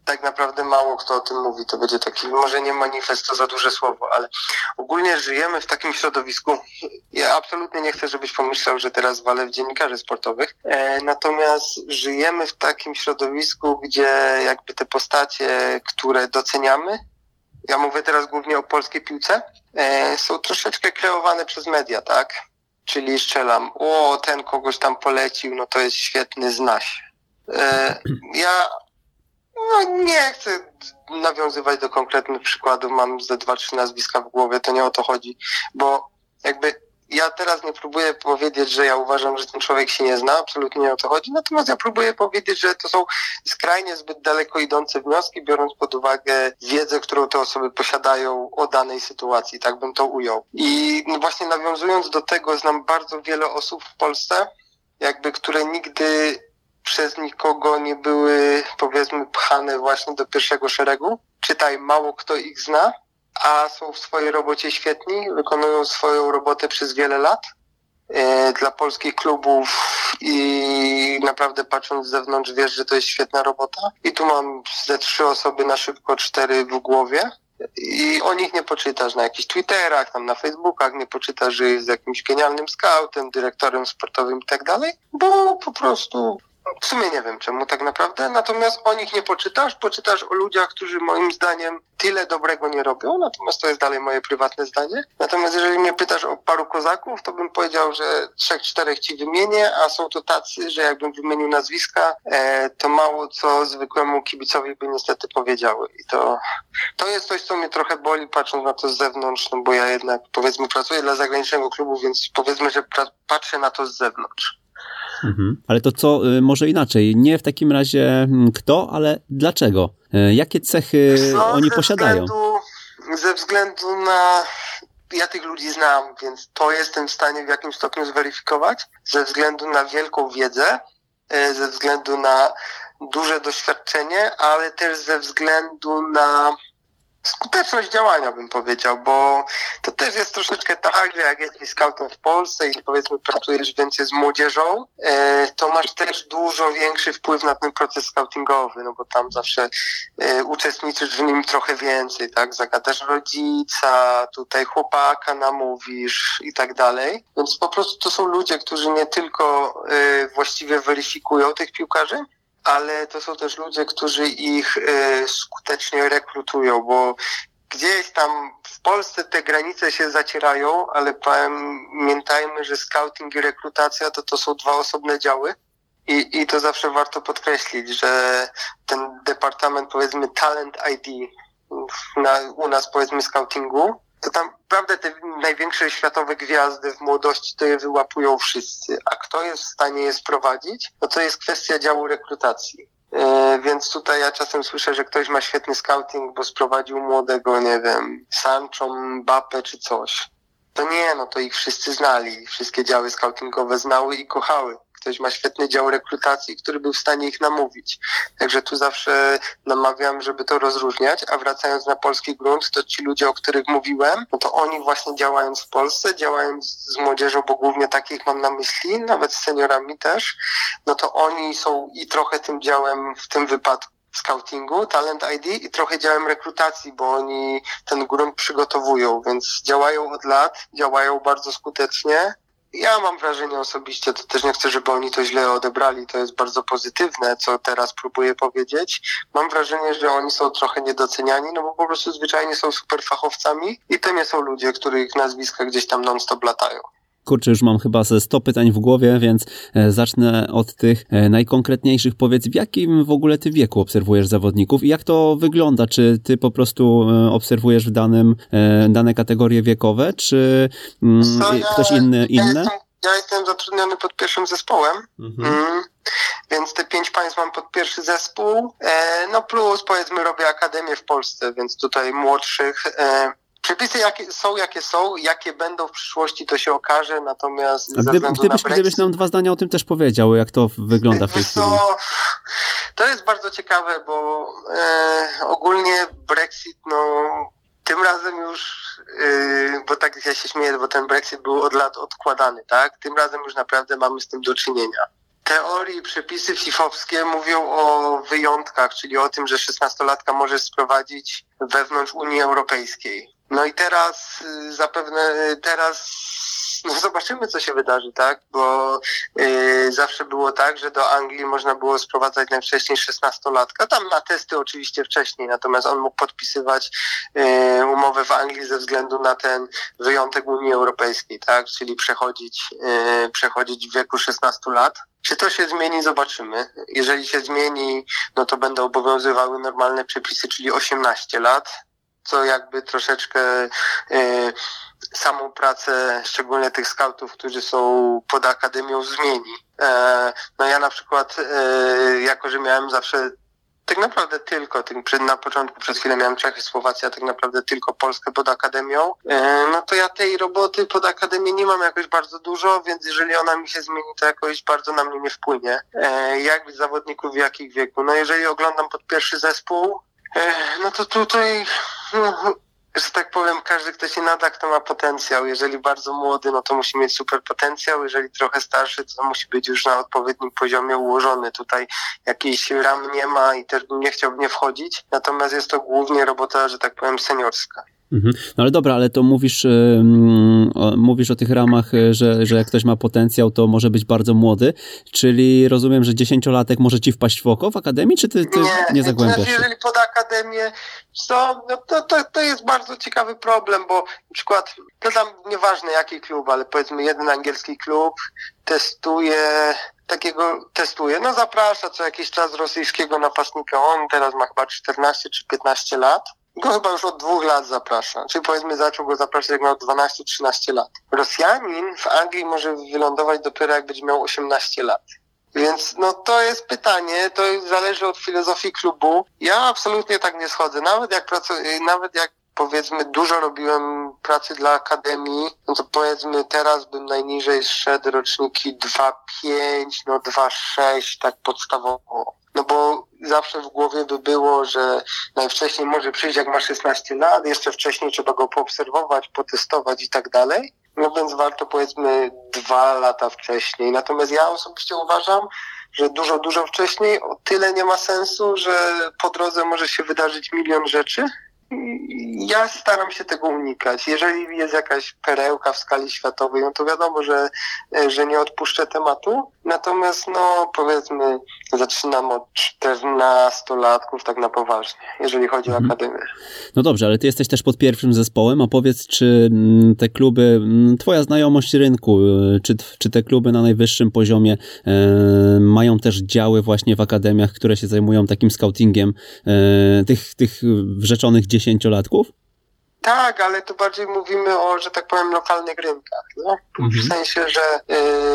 tak naprawdę mało kto o tym mówi. To będzie taki, może nie manifest, to za duże słowo, ale ogólnie żyjemy w takim środowisku. Ja absolutnie nie chcę, żebyś pomyślał, że teraz walę w dziennikarzy sportowych. E, natomiast żyjemy w takim środowisku, gdzie jakby te postacie, które doceniamy, ja mówię teraz głównie o polskiej piłce, e, są troszeczkę kreowane przez media, tak? Czyli strzelam, o, ten kogoś tam polecił, no to jest świetny, zna się. E, ja no nie chcę nawiązywać do konkretnych przykładów, mam ze dwa, trzy nazwiska w głowie, to nie o to chodzi, bo jakby ja teraz nie próbuję powiedzieć, że ja uważam, że ten człowiek się nie zna, absolutnie nie o to chodzi, natomiast ja próbuję powiedzieć, że to są skrajnie zbyt daleko idące wnioski, biorąc pod uwagę wiedzę, którą te osoby posiadają o danej sytuacji, tak bym to ujął. I właśnie nawiązując do tego, znam bardzo wiele osób w Polsce, jakby, które nigdy przez nikogo nie były, powiedzmy, pchane właśnie do pierwszego szeregu. Czytaj, mało kto ich zna, a są w swojej robocie świetni, wykonują swoją robotę przez wiele lat e, dla polskich klubów i naprawdę patrząc z zewnątrz wiesz, że to jest świetna robota. I tu mam ze trzy osoby na szybko, cztery w głowie. I o nich nie poczytasz na jakichś Twitterach, tam na Facebookach, nie poczytasz, że jest jakimś genialnym scoutem, dyrektorem sportowym i tak dalej, bo po prostu w sumie nie wiem czemu tak naprawdę, natomiast o nich nie poczytasz, poczytasz o ludziach, którzy moim zdaniem tyle dobrego nie robią, natomiast to jest dalej moje prywatne zdanie. Natomiast jeżeli mnie pytasz o paru kozaków, to bym powiedział, że trzech, czterech ci wymienię, a są to tacy, że jakbym wymienił nazwiska, e, to mało co zwykłemu kibicowi by niestety powiedziały. I to, to jest coś, co mnie trochę boli, patrząc na to z zewnątrz, no bo ja jednak powiedzmy pracuję dla zagranicznego klubu, więc powiedzmy, że patrzę na to z zewnątrz. Mhm. Ale to co, y, może inaczej, nie w takim razie mm, kto, ale dlaczego? Y, jakie cechy no, oni ze posiadają? Względu, ze względu na ja tych ludzi znam, więc to jestem w stanie w jakimś stopniu zweryfikować, ze względu na wielką wiedzę, y, ze względu na duże doświadczenie, ale też ze względu na skuteczność działania, bym powiedział, bo to też jest troszeczkę tak, że jak jesteś scoutem w Polsce i powiedzmy pracujesz więcej z młodzieżą, e, to masz też dużo większy wpływ na ten proces scoutingowy, no bo tam zawsze e, uczestniczysz w nim trochę więcej, tak? Zagadasz rodzica, tutaj chłopaka namówisz i tak dalej. Więc po prostu to są ludzie, którzy nie tylko e, właściwie weryfikują tych piłkarzy, ale to są też ludzie, którzy ich y, skutecznie rekrutują, bo gdzieś tam w Polsce te granice się zacierają, ale pamiętajmy, że scouting i rekrutacja to, to są dwa osobne działy. I, I to zawsze warto podkreślić, że ten departament, powiedzmy, talent ID na, u nas, powiedzmy, scoutingu, to tam naprawdę te największe światowe gwiazdy w młodości to je wyłapują wszyscy, a kto jest w stanie je sprowadzić, no to jest kwestia działu rekrutacji. E, więc tutaj ja czasem słyszę, że ktoś ma świetny scouting, bo sprowadził młodego, nie wiem, Sancho, Mbappe czy coś. To nie, no to ich wszyscy znali, wszystkie działy scoutingowe znały i kochały ktoś ma świetny dział rekrutacji, który był w stanie ich namówić. Także tu zawsze namawiam, żeby to rozróżniać, a wracając na polski grunt, to ci ludzie, o których mówiłem, no to oni właśnie działając w Polsce, działając z młodzieżą, bo głównie takich mam na myśli, nawet z seniorami też, no to oni są i trochę tym działem w tym wypadku scoutingu, Talent ID i trochę działem rekrutacji, bo oni ten grunt przygotowują, więc działają od lat, działają bardzo skutecznie ja mam wrażenie osobiście, to też nie chcę, żeby oni to źle odebrali, to jest bardzo pozytywne, co teraz próbuję powiedzieć. Mam wrażenie, że oni są trochę niedoceniani, no bo po prostu zwyczajnie są super fachowcami i to nie są ludzie, których nazwiska gdzieś tam non-stop latają. Kurczę, już mam chyba ze 100 pytań w głowie, więc e, zacznę od tych e, najkonkretniejszych. Powiedz, w jakim w ogóle ty wieku obserwujesz zawodników i jak to wygląda? Czy ty po prostu e, obserwujesz w danym, dane kategorie wiekowe, czy mm, Co, ktoś inny, inne? Ja jestem, ja jestem zatrudniony pod pierwszym zespołem. Mhm. Mm, więc te pięć państw mam pod pierwszy zespół. no plus powiedzmy robię akademię w Polsce, więc tutaj młodszych Przepisy jakie są, jakie są, jakie będą w przyszłości, to się okaże, natomiast A gdyby, gdybyś, Brexit... gdybyś nam dwa zdania o tym też powiedział, jak to wygląda w tej chwili. To, to jest bardzo ciekawe, bo e, ogólnie Brexit, no tym razem już, e, bo tak ja się śmieję, bo ten Brexit był od lat odkładany, tak? Tym razem już naprawdę mamy z tym do czynienia teorii i przepisy FIFA-owskie mówią o wyjątkach, czyli o tym, że 16-latka może sprowadzić wewnątrz Unii Europejskiej. No i teraz y, zapewne y, teraz no zobaczymy, co się wydarzy, tak? Bo yy, zawsze było tak, że do Anglii można było sprowadzać najwcześniej 16-latka. Tam na testy oczywiście wcześniej, natomiast on mógł podpisywać yy, umowę w Anglii ze względu na ten wyjątek Unii Europejskiej, tak? Czyli przechodzić, yy, przechodzić w wieku 16 lat. Czy to się zmieni, zobaczymy. Jeżeli się zmieni, no to będą obowiązywały normalne przepisy, czyli 18 lat co jakby troszeczkę y, samą pracę, szczególnie tych skautów, którzy są pod akademią, zmieni. E, no ja na przykład, e, jako że miałem zawsze tak naprawdę tylko, na początku przez chwilę miałem Czechy, Słowację, a tak naprawdę tylko Polskę pod akademią, e, no to ja tej roboty pod akademię nie mam jakoś bardzo dużo, więc jeżeli ona mi się zmieni, to jakoś bardzo na mnie nie wpłynie. Jak zawodników w jakich wieku? No jeżeli oglądam pod pierwszy zespół, no to tutaj, no, że tak powiem, każdy, kto się nada, kto ma potencjał. Jeżeli bardzo młody, no to musi mieć super potencjał. Jeżeli trochę starszy, to musi być już na odpowiednim poziomie ułożony. Tutaj jakiejś ram nie ma i też nie chciał w nie wchodzić. Natomiast jest to głównie robota, że tak powiem, seniorska. Mhm. No ale dobra, ale to mówisz, mówisz o tych ramach, e, że, że jak ktoś ma potencjał, to może być bardzo młody, czyli rozumiem, że dziesięciolatek może ci wpaść w oko w akademii, czy ty, ty nie, nie zagłębiasz znaczy? Jeżeli pod akademię, co, no to, to, to jest bardzo ciekawy problem, bo na przykład, to tam nieważne jaki klub, ale powiedzmy jeden angielski klub testuje takiego testuje, no zaprasza co jakiś czas rosyjskiego napastnika, on teraz ma chyba 14 czy 15 lat go chyba już od dwóch lat zaprasza. Czyli powiedzmy zaczął go zapraszać jak miał 12-13 lat. Rosjanin w Anglii może wylądować dopiero jak będzie miał 18 lat. Więc no to jest pytanie, to zależy od filozofii klubu. Ja absolutnie tak nie schodzę. Nawet jak pracuję, nawet jak powiedzmy dużo robiłem pracy dla akademii, no to powiedzmy teraz bym najniżej zszedł roczniki 2,5, no 2,6 tak podstawowo. No bo zawsze w głowie by było, że najwcześniej może przyjść jak ma 16 lat, jeszcze wcześniej trzeba go poobserwować, potestować i tak dalej. No więc warto powiedzmy dwa lata wcześniej. Natomiast ja osobiście uważam, że dużo, dużo wcześniej o tyle nie ma sensu, że po drodze może się wydarzyć milion rzeczy ja staram się tego unikać. Jeżeli jest jakaś perełka w skali światowej, no to wiadomo, że, że nie odpuszczę tematu. Natomiast, no, powiedzmy, zaczynam od 14 latków tak na poważnie, jeżeli chodzi mhm. o akademię. No dobrze, ale ty jesteś też pod pierwszym zespołem, a powiedz, czy mm, te kluby, mm, twoja znajomość rynku, y, czy, czy te kluby na najwyższym poziomie e, mają też działy właśnie w akademiach, które się zajmują takim scoutingiem e, tych, tych rzeczonych dziesięciolatków? Tak, ale tu bardziej mówimy o, że tak powiem, lokalnych rynkach. No? Mhm. W sensie, że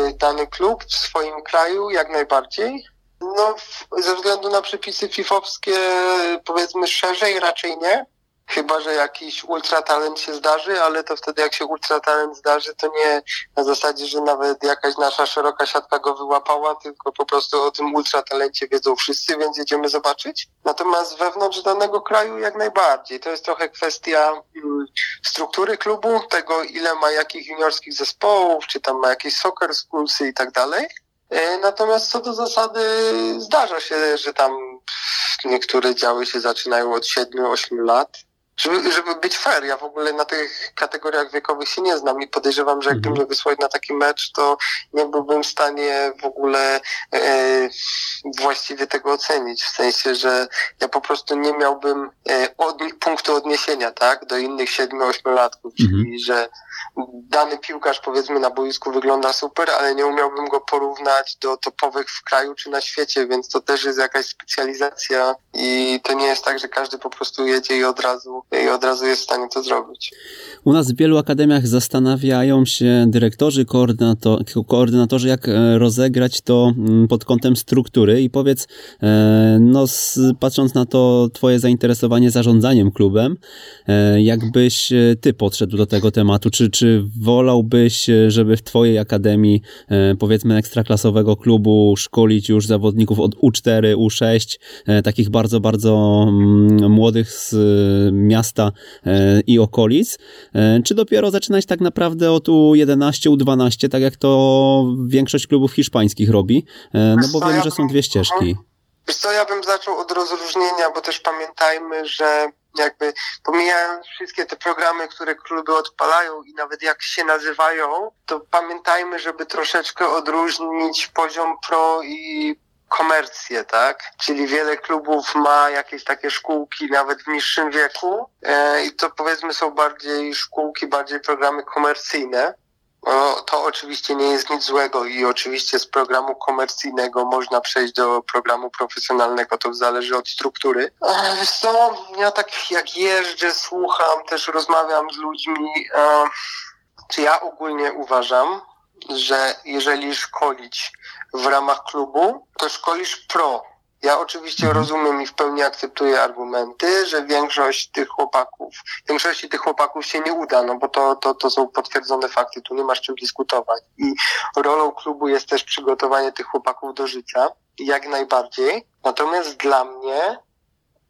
y, dany klub w swoim kraju jak najbardziej. No, w, ze względu na przepisy fifowskie, powiedzmy szerzej, raczej nie. Chyba, że jakiś ultratalent się zdarzy, ale to wtedy jak się ultratalent zdarzy, to nie na zasadzie, że nawet jakaś nasza szeroka siatka go wyłapała, tylko po prostu o tym ultratalencie wiedzą wszyscy, więc jedziemy zobaczyć. Natomiast wewnątrz danego kraju jak najbardziej. To jest trochę kwestia mm, struktury klubu, tego ile ma jakich juniorskich zespołów, czy tam ma jakieś soccer schools i tak dalej. E, natomiast co do zasady zdarza się, że tam niektóre działy się zaczynają od 7-8 lat żeby, żeby być fair, ja w ogóle na tych kategoriach wiekowych się nie znam i podejrzewam, że jakby mhm. mnie wysłać na taki mecz, to nie byłbym w stanie w ogóle e, właściwie tego ocenić. W sensie, że ja po prostu nie miałbym e, od, punktu odniesienia, tak, do innych 7-8 latków, czyli mhm. że dany piłkarz powiedzmy na boisku wygląda super, ale nie umiałbym go porównać do topowych w kraju czy na świecie, więc to też jest jakaś specjalizacja i to nie jest tak, że każdy po prostu jedzie i od razu i od razu jest w stanie to zrobić. U nas w wielu akademiach zastanawiają się dyrektorzy, koordynator, koordynatorzy, jak e, rozegrać to mm, pod kątem struktury i powiedz, e, no patrząc na to twoje zainteresowanie zarządzaniem klubem, e, jakbyś ty podszedł do tego tematu, czy, czy wolałbyś, żeby w twojej akademii, powiedzmy ekstraklasowego klubu szkolić już zawodników od U4, U6, takich bardzo, bardzo mm, młodych z miasta miasta e, i okolic, e, czy dopiero zaczynać tak naprawdę od U11, U12, tak jak to większość klubów hiszpańskich robi? E, no bo wiem, że są dwie ścieżki. Wiesz co, ja bym zaczął od rozróżnienia, bo też pamiętajmy, że jakby pomijając wszystkie te programy, które kluby odpalają i nawet jak się nazywają, to pamiętajmy, żeby troszeczkę odróżnić poziom pro i komercję, tak? Czyli wiele klubów ma jakieś takie szkółki nawet w niższym wieku e, i to powiedzmy są bardziej szkółki, bardziej programy komercyjne. No, to oczywiście nie jest nic złego i oczywiście z programu komercyjnego można przejść do programu profesjonalnego, to zależy od struktury. Wiesz co, ja tak jak jeżdżę, słucham, też rozmawiam z ludźmi, e, czy ja ogólnie uważam, że jeżeli szkolić w ramach klubu, to szkolisz pro. Ja oczywiście mhm. rozumiem i w pełni akceptuję argumenty, że większość tych chłopaków, większości tych chłopaków się nie uda, no bo to, to, to są potwierdzone fakty, tu nie masz czym dyskutować. I rolą klubu jest też przygotowanie tych chłopaków do życia, jak najbardziej. Natomiast dla mnie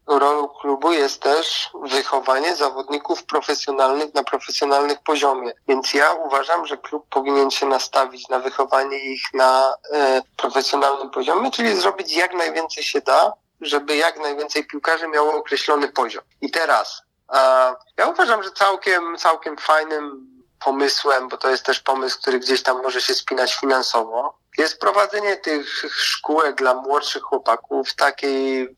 rolą klubu jest też wychowanie zawodników profesjonalnych na profesjonalnych poziomie. Więc ja uważam, że klub powinien się nastawić na wychowanie ich na e, profesjonalnym poziomie, czyli zrobić jak najwięcej się da, żeby jak najwięcej piłkarzy miało określony poziom. I teraz, e, ja uważam, że całkiem, całkiem fajnym pomysłem, bo to jest też pomysł, który gdzieś tam może się spinać finansowo, jest prowadzenie tych szkółek dla młodszych chłopaków w takiej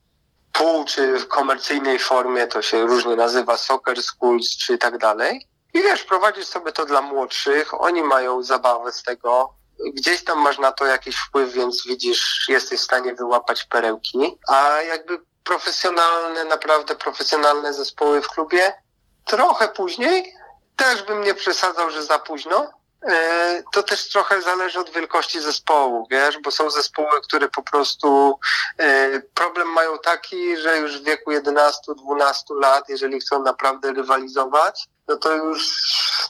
pół czy w komercyjnej formie, to się różnie nazywa soccer schools czy tak dalej. I wiesz, prowadzisz sobie to dla młodszych, oni mają zabawę z tego, gdzieś tam masz na to jakiś wpływ, więc widzisz, jesteś w stanie wyłapać perełki, a jakby profesjonalne, naprawdę profesjonalne zespoły w klubie, trochę później, też bym nie przesadzał, że za późno, to też trochę zależy od wielkości zespołu, wiesz, bo są zespoły, które po prostu e, problem mają taki, że już w wieku 11-12 lat, jeżeli chcą naprawdę rywalizować, no to już,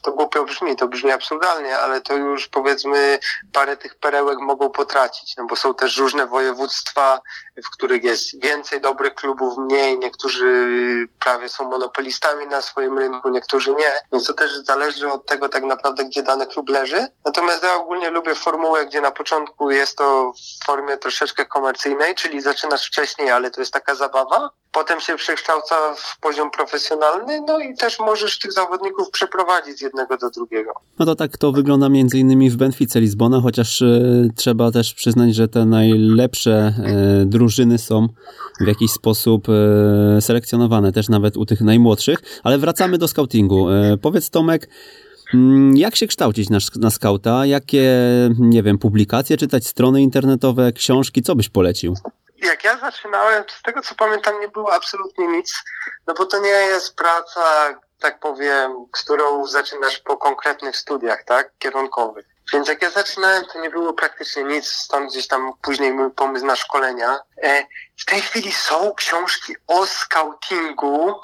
to głupio brzmi, to brzmi absurdalnie, ale to już powiedzmy parę tych perełek mogą potracić, no bo są też różne województwa, w których jest więcej dobrych klubów, mniej, niektórzy prawie są monopolistami na swoim rynku, niektórzy nie, więc to też zależy od tego tak naprawdę, gdzie dany klub leży. Natomiast ja ogólnie lubię formułę, gdzie na początku jest to w formie troszeczkę komercyjnej, czyli zaczynasz wcześniej, ale to jest taka zabawa, potem się przekształca w poziom profesjonalny, no i też możesz tych zawodników przeprowadzić z jednego do drugiego. No to tak to wygląda między innymi w Benfice Lizbona, chociaż y, trzeba też przyznać, że te najlepsze y, drużyny są w jakiś sposób y, selekcjonowane, też nawet u tych najmłodszych, ale wracamy do scoutingu. Powiedz Tomek, mm, jak się kształcić na, na skauta? Jakie, nie wiem, publikacje czytać, strony internetowe, książki? Co byś polecił? Jak ja zaczynałem, z tego co pamiętam, nie było absolutnie nic, no bo to nie jest praca tak powiem, którą zaczynasz po konkretnych studiach, tak, kierunkowych. Więc jak ja zaczynałem, to nie było praktycznie nic, stąd gdzieś tam później mój pomysł na szkolenia. E, w tej chwili są książki o scoutingu,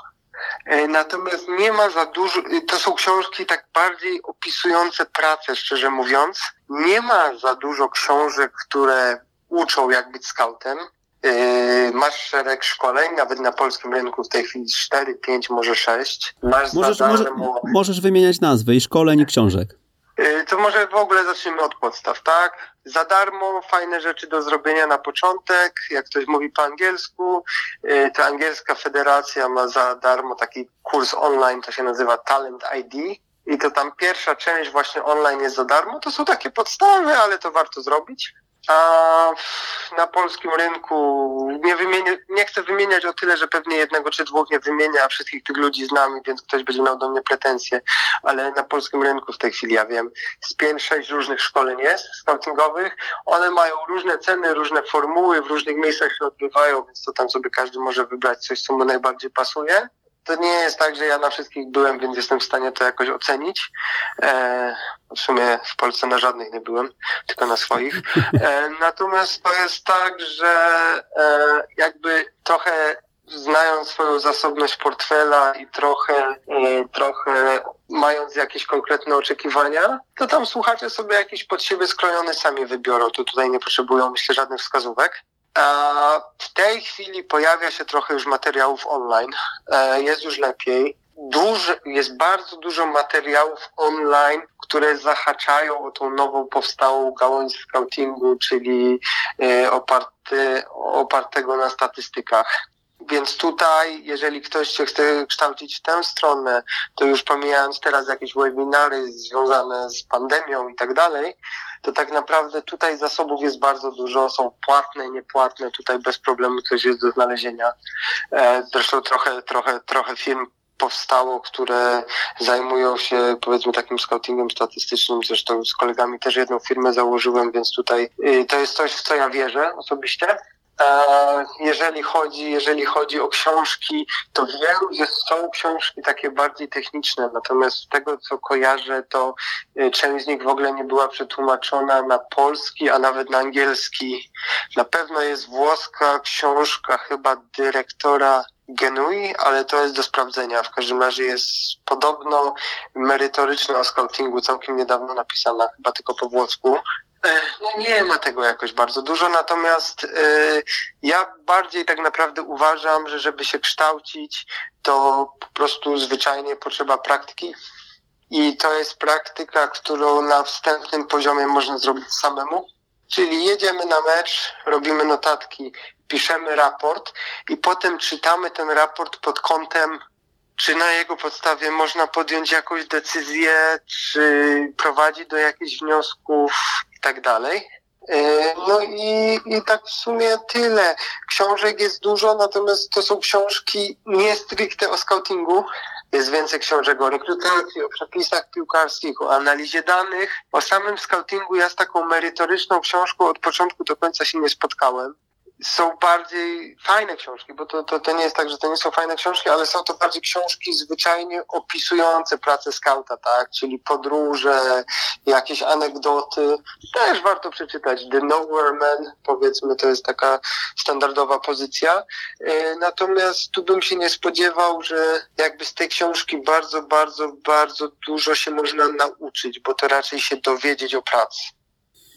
e, natomiast nie ma za dużo, to są książki tak bardziej opisujące pracę, szczerze mówiąc. Nie ma za dużo książek, które uczą jak być scoutem. Yy, masz szereg szkoleń, nawet na polskim rynku w tej chwili 4, 5, może 6. Masz możesz, może, możesz wymieniać nazwy i szkoleń i książek. Yy, to może w ogóle zacznijmy od podstaw, tak? Za darmo, fajne rzeczy do zrobienia na początek. Jak ktoś mówi po angielsku, yy, to angielska federacja ma za darmo taki kurs online, to się nazywa Talent ID. I to tam pierwsza część właśnie online jest za darmo. To są takie podstawy, ale to warto zrobić. A na polskim rynku nie, wymienię, nie chcę wymieniać o tyle, że pewnie jednego czy dwóch nie wymienię, a wszystkich tych ludzi znam, więc ktoś będzie miał do mnie pretensje, ale na polskim rynku w tej chwili ja wiem, z pięć, sześć różnych szkoleń jest scoutingowych. One mają różne ceny, różne formuły, w różnych miejscach się odbywają, więc to tam sobie każdy może wybrać coś, co mu najbardziej pasuje to nie jest tak, że ja na wszystkich byłem, więc jestem w stanie to jakoś ocenić. E, w sumie w Polsce na żadnych nie byłem, tylko na swoich. E, natomiast to jest tak, że e, jakby trochę znając swoją zasobność portfela i trochę, e, trochę mając jakieś konkretne oczekiwania, to tam słuchacze sobie jakiś pod siebie skrojony sami wybiorą. To tutaj nie potrzebują, myślę, żadnych wskazówek. W tej chwili pojawia się trochę już materiałów online. E, jest już lepiej. Duży, jest bardzo dużo materiałów online, które zahaczają o tą nową powstałą gałąź scoutingu, czyli e, oparty, opartego na statystykach. Więc tutaj, jeżeli ktoś się chce kształcić w tę stronę, to już pomijając teraz jakieś webinary związane z pandemią i tak dalej, to tak naprawdę tutaj zasobów jest bardzo dużo, są płatne, niepłatne, tutaj bez problemu coś jest do znalezienia. E, zresztą trochę, trochę, trochę firm powstało, które zajmują się powiedzmy takim scoutingiem statystycznym. Zresztą z kolegami też jedną firmę założyłem, więc tutaj y, to jest coś, w co ja wierzę osobiście. Jeżeli chodzi, jeżeli chodzi o książki, to wiem, że są książki takie bardziej techniczne, natomiast z tego, co kojarzę, to y, część z nich w ogóle nie była przetłumaczona na polski, a nawet na angielski. Na pewno jest włoska książka chyba dyrektora Genui, ale to jest do sprawdzenia. W każdym razie jest podobno merytoryczna o scoutingu, całkiem niedawno napisana, chyba tylko po włosku. E, no nie ma tego jakoś bardzo dużo, natomiast e, ja bardziej tak naprawdę uważam, że żeby się kształcić, to po prostu zwyczajnie potrzeba praktyki. I to jest praktyka, którą na wstępnym poziomie można zrobić samemu. Czyli jedziemy na mecz, robimy notatki, piszemy raport i potem czytamy ten raport pod kątem czy na jego podstawie można podjąć jakąś decyzję, czy prowadzi do jakichś wniosków tak dalej. E, no i, i tak w sumie tyle. Książek jest dużo, natomiast to są książki nie stricte o scoutingu. Jest więcej książek o rekrutacji, o przepisach piłkarskich, o analizie danych. O samym scoutingu ja z taką merytoryczną książką od początku do końca się nie spotkałem są bardziej fajne książki, bo to, to, to nie jest tak, że to nie są fajne książki, ale są to bardziej książki zwyczajnie opisujące pracę skauta, tak? Czyli podróże, jakieś anegdoty. Też warto przeczytać. The Nowhere Man, powiedzmy, to jest taka standardowa pozycja. E, natomiast tu bym się nie spodziewał, że jakby z tej książki bardzo, bardzo, bardzo dużo się można nauczyć, bo to raczej się dowiedzieć o pracy.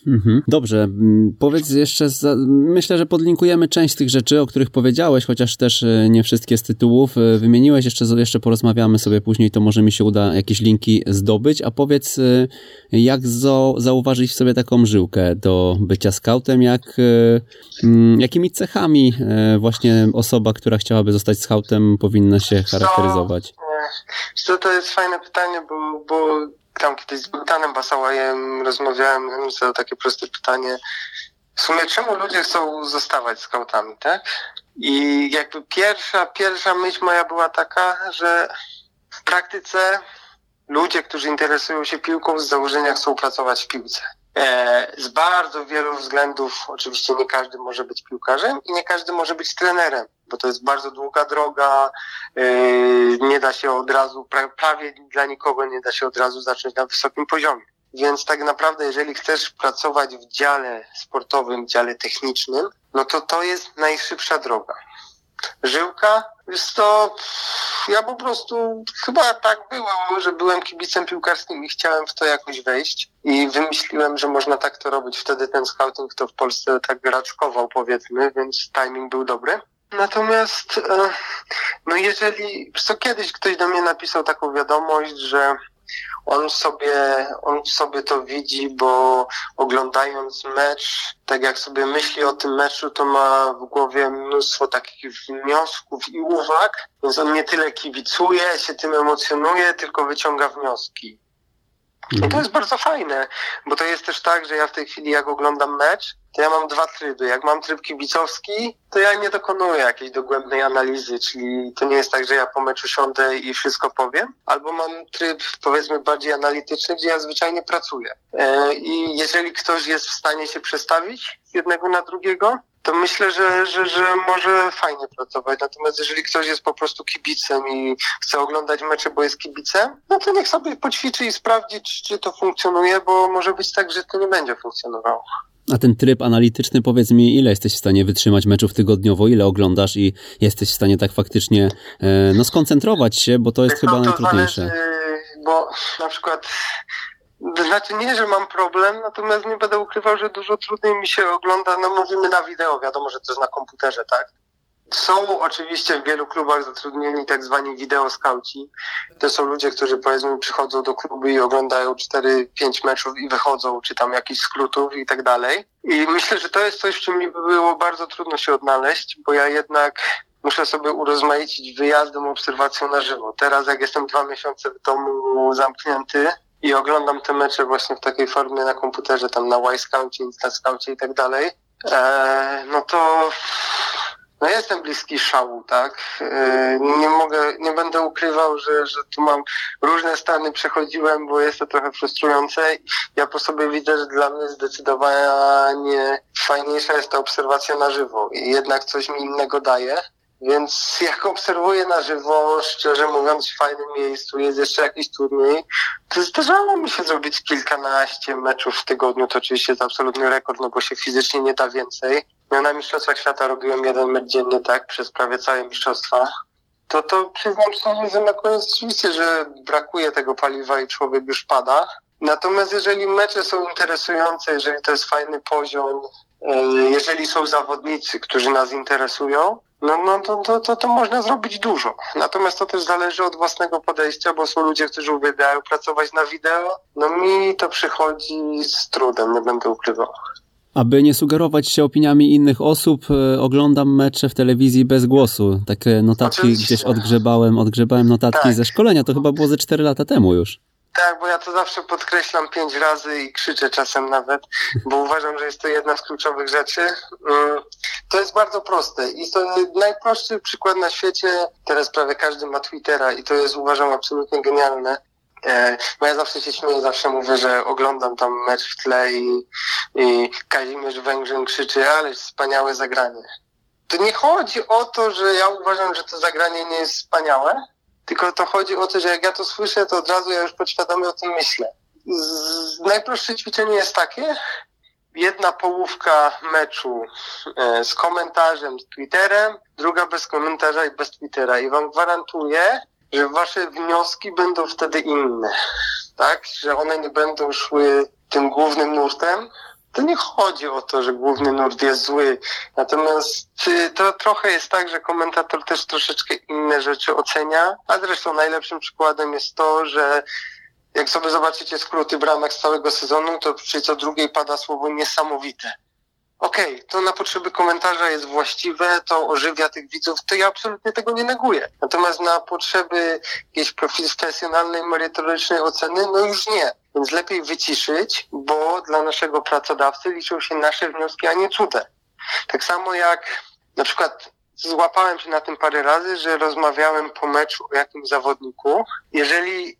Mhm. Dobrze, mm, powiedz jeszcze, za, myślę, że podlinkujemy część z tych rzeczy, o których powiedziałeś, chociaż też e, nie wszystkie z tytułów e, wymieniłeś, jeszcze, jeszcze porozmawiamy sobie później, to może mi się uda jakieś linki zdobyć, a powiedz, e, jak zo, zauważyć w sobie taką żyłkę do bycia scoutem, jak, mm, jakimi cechami właśnie osoba, która chciałaby zostać scoutem powinna się charakteryzować? To, to jest fajne pytanie, bo, bo tam kiedyś z Bogdanem Basałajem rozmawiałem, zadał takie proste pytanie. W sumie czemu ludzie chcą zostawać skautami, tak? I jakby pierwsza, pierwsza myśl moja była taka, że w praktyce ludzie, którzy interesują się piłką z założenia chcą pracować w piłce. E, z bardzo wielu względów, oczywiście nie każdy może być piłkarzem i nie każdy może być trenerem, bo to jest bardzo długa droga, e, nie da się od razu, prawie dla nikogo nie da się od razu zacząć na wysokim poziomie. Więc tak naprawdę, jeżeli chcesz pracować w dziale sportowym, dziale technicznym, no to to jest najszybsza droga. Żyłka, jest to, ja po prostu chyba tak było, że byłem kibicem piłkarskim i chciałem w to jakoś wejść i wymyśliłem, że można tak to robić. Wtedy ten scouting to w Polsce tak raczkował powiedzmy, więc timing był dobry. Natomiast, e, no jeżeli, co kiedyś ktoś do mnie napisał taką wiadomość, że on sobie, on sobie to widzi, bo oglądając mecz, tak jak sobie myśli o tym meczu, to ma w głowie mnóstwo takich wniosków i uwag, więc on nie tyle kibicuje, się tym emocjonuje, tylko wyciąga wnioski. I to mhm. jest bardzo fajne, bo to jest też tak, że ja w tej chwili jak oglądam mecz, to ja mam dwa tryby. Jak mam tryb kibicowski, to ja nie dokonuję jakiejś dogłębnej analizy, czyli to nie jest tak, że ja po meczu siądę i wszystko powiem, albo mam tryb powiedzmy bardziej analityczny, gdzie ja zwyczajnie pracuję. E, I jeżeli ktoś jest w stanie się przestawić z jednego na drugiego, to myślę, że, że, że może fajnie pracować. Natomiast jeżeli ktoś jest po prostu kibicem i chce oglądać mecze, bo jest kibicem, no to niech sobie poćwiczy i sprawdzi, czy, to funkcjonuje, bo może być tak, że to nie będzie funkcjonowało. A ten tryb analityczny, powiedz mi, ile jesteś w stanie wytrzymać meczów tygodniowo, ile oglądasz i jesteś w stanie tak faktycznie e, no, skoncentrować się, bo to jest chyba to najtrudniejsze. Zależy, bo na przykład znaczy nie, że mam problem, natomiast nie będę ukrywał, że dużo trudniej mi się ogląda, no mówimy na wideo, wiadomo, że to jest na komputerze, tak? Są oczywiście w wielu klubach zatrudnieni tak zwani wideoskauci. To są ludzie, którzy powiedzmy przychodzą do klubu i oglądają 4-5 meczów i wychodzą, czy tam jakichś skrótów i tak dalej. I myślę, że to jest coś, w czym mi by było bardzo trudno się odnaleźć, bo ja jednak muszę sobie urozmaicić wyjazdem, obserwacją na żywo. Teraz jak jestem dwa miesiące w domu zamknięty, i oglądam te mecze właśnie w takiej formie na komputerze, tam na Y-Scoucie, Insta-Scoucie i tak dalej, e, no to no jestem bliski szału, tak? E, nie mogę, nie będę ukrywał, że, że tu mam różne stany przechodziłem, bo jest to trochę frustrujące. Ja po sobie widzę, że dla mnie zdecydowanie fajniejsza jest ta obserwacja na żywo i jednak coś mi innego daje. Więc jak obserwuję na żywo, szczerze mówiąc, w fajnym miejscu, jest jeszcze jakiś turniej, to zdarzało mi się zrobić kilkanaście meczów w tygodniu. To oczywiście jest absolutny rekord, no bo się fizycznie nie da więcej. Ja na Mistrzostwach Świata robiłem jeden mecz dziennie, tak, przez prawie całe mistrzostwa. To to przyznam szczerze, że na koniec oczywiście, że brakuje tego paliwa i człowiek już pada. Natomiast jeżeli mecze są interesujące, jeżeli to jest fajny poziom, e, jeżeli są zawodnicy, którzy nas interesują, no, no to, to, to, to można zrobić dużo. Natomiast to też zależy od własnego podejścia, bo są ludzie, którzy uwielbiają pracować na wideo. No mi to przychodzi z trudem, nie będę ukrywał. Aby nie sugerować się opiniami innych osób, e, oglądam mecze w telewizji bez głosu. Takie notatki Oczywiście. gdzieś odgrzebałem, odgrzebałem notatki tak. ze szkolenia, to chyba było ze 4 lata temu już. Tak, bo ja to zawsze podkreślam pięć razy i krzyczę czasem nawet, bo uważam, że jest to jedna z kluczowych rzeczy. Mm, to jest bardzo proste i to najprostszy przykład na świecie. Teraz prawie każdy ma Twittera i to jest uważam absolutnie genialne. E, bo ja zawsze się śmieję, zawsze mówię, że oglądam tam mecz w tle i, i Kazimierz Węgrzyn krzyczy, ale wspaniałe zagranie. To nie chodzi o to, że ja uważam, że to zagranie nie jest wspaniałe, tylko to chodzi o to, że jak ja to słyszę, to od razu ja już podświadomie o tym myślę. Z, najprostsze ćwiczenie jest takie, jedna połówka meczu e, z komentarzem, z Twitterem, druga bez komentarza i bez Twittera. I wam gwarantuję, że wasze wnioski będą wtedy inne. Tak? Że one nie będą szły tym głównym nurtem, to nie chodzi o to, że główny nurt jest zły. Natomiast y, to trochę jest tak, że komentator też troszeczkę inne rzeczy ocenia. A zresztą najlepszym przykładem jest to, że jak sobie zobaczycie skróty bramek z całego sezonu, to przy co drugiej pada słowo niesamowite. Okej, okay, to na potrzeby komentarza jest właściwe, to ożywia tych widzów, to ja absolutnie tego nie neguję. Natomiast na potrzeby jakiejś profesjonalnej, merytorycznej oceny, no już nie. Więc lepiej wyciszyć, bo dla naszego pracodawcy liczą się nasze wnioski, a nie cude. Tak samo jak na przykład złapałem się na tym parę razy, że rozmawiałem po meczu o jakimś zawodniku. Jeżeli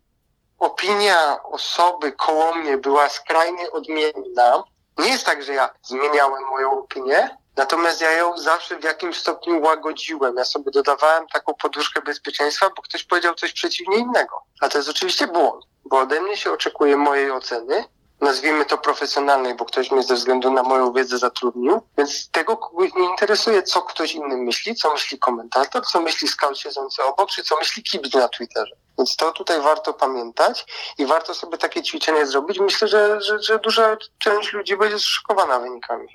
opinia osoby koło mnie była skrajnie odmienna, nie jest tak, że ja zmieniałem moją opinię, natomiast ja ją zawsze w jakimś stopniu łagodziłem. Ja sobie dodawałem taką poduszkę bezpieczeństwa, bo ktoś powiedział coś przeciwnie innego. A to jest oczywiście błąd, bo ode mnie się oczekuje mojej oceny, nazwijmy to profesjonalnej, bo ktoś mnie ze względu na moją wiedzę zatrudnił, więc tego kogoś nie interesuje, co ktoś inny myśli, co myśli komentator, co myśli scout siedzący obok, czy co myśli kibic na Twitterze. Więc to tutaj warto pamiętać i warto sobie takie ćwiczenie zrobić. Myślę, że, że, że duża część ludzi będzie zszokowana wynikami.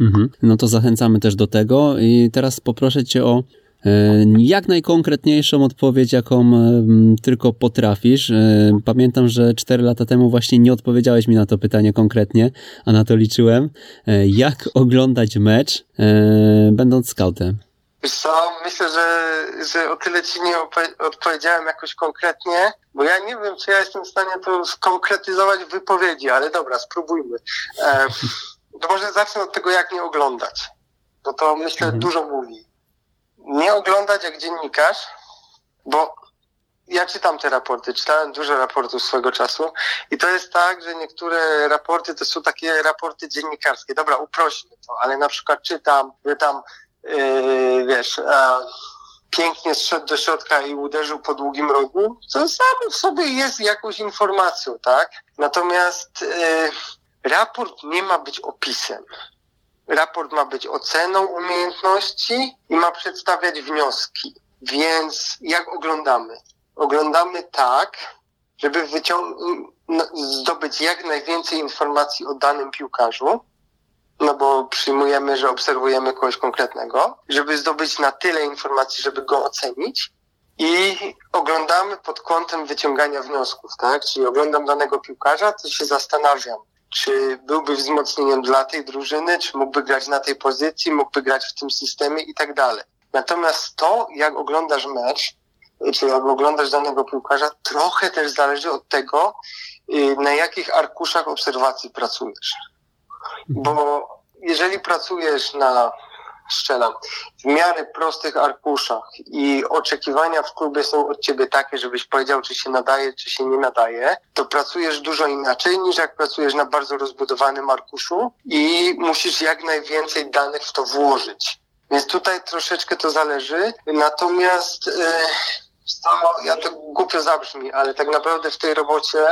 Mhm. No to zachęcamy też do tego i teraz poproszę Cię o e, jak najkonkretniejszą odpowiedź, jaką tylko potrafisz. E, pamiętam, że 4 lata temu właśnie nie odpowiedziałeś mi na to pytanie konkretnie, a na to liczyłem. E, jak oglądać mecz, będąc scoutem? Wiesz co, myślę, że, że o tyle ci nie odpowiedziałem jakoś konkretnie, bo ja nie wiem, czy ja jestem w stanie to skonkretyzować w wypowiedzi, ale dobra, spróbujmy. E, to może zacznę od tego, jak nie oglądać, bo to myślę mhm. dużo mówi. Nie oglądać jak dziennikarz, bo ja czytam te raporty, czytałem dużo raportów swego czasu i to jest tak, że niektóre raporty to są takie raporty dziennikarskie. Dobra, uprośćmy to, ale na przykład czytam, że tam yy, wiesz, pięknie zszedł do środka i uderzył po długim rogu, co samo w sobie jest jakąś informacją, tak? Natomiast yy, raport nie ma być opisem. Raport ma być oceną umiejętności i ma przedstawiać wnioski. Więc jak oglądamy? Oglądamy tak, żeby wyciągnąć, zdobyć jak najwięcej informacji o danym piłkarzu, no bo przyjmujemy, że obserwujemy kogoś konkretnego, żeby zdobyć na tyle informacji, żeby go ocenić i oglądamy pod kątem wyciągania wniosków, tak? Czyli oglądam danego piłkarza, to się zastanawiam, czy byłby wzmocnieniem dla tej drużyny, czy mógłby grać na tej pozycji, mógłby grać w tym systemie i tak dalej. Natomiast to, jak oglądasz mecz, czy jak oglądasz danego piłkarza, trochę też zależy od tego, y, na jakich arkuszach obserwacji pracujesz. Bo jeżeli pracujesz na, strzelam, w miarę prostych arkuszach i oczekiwania w klubie są od ciebie takie, żebyś powiedział, czy się nadaje, czy się nie nadaje, to pracujesz dużo inaczej niż jak pracujesz na bardzo rozbudowanym arkuszu i musisz jak najwięcej danych w to włożyć. Więc tutaj troszeczkę to zależy. Natomiast, yy, ja to głupio zabrzmi, ale tak naprawdę w tej robocie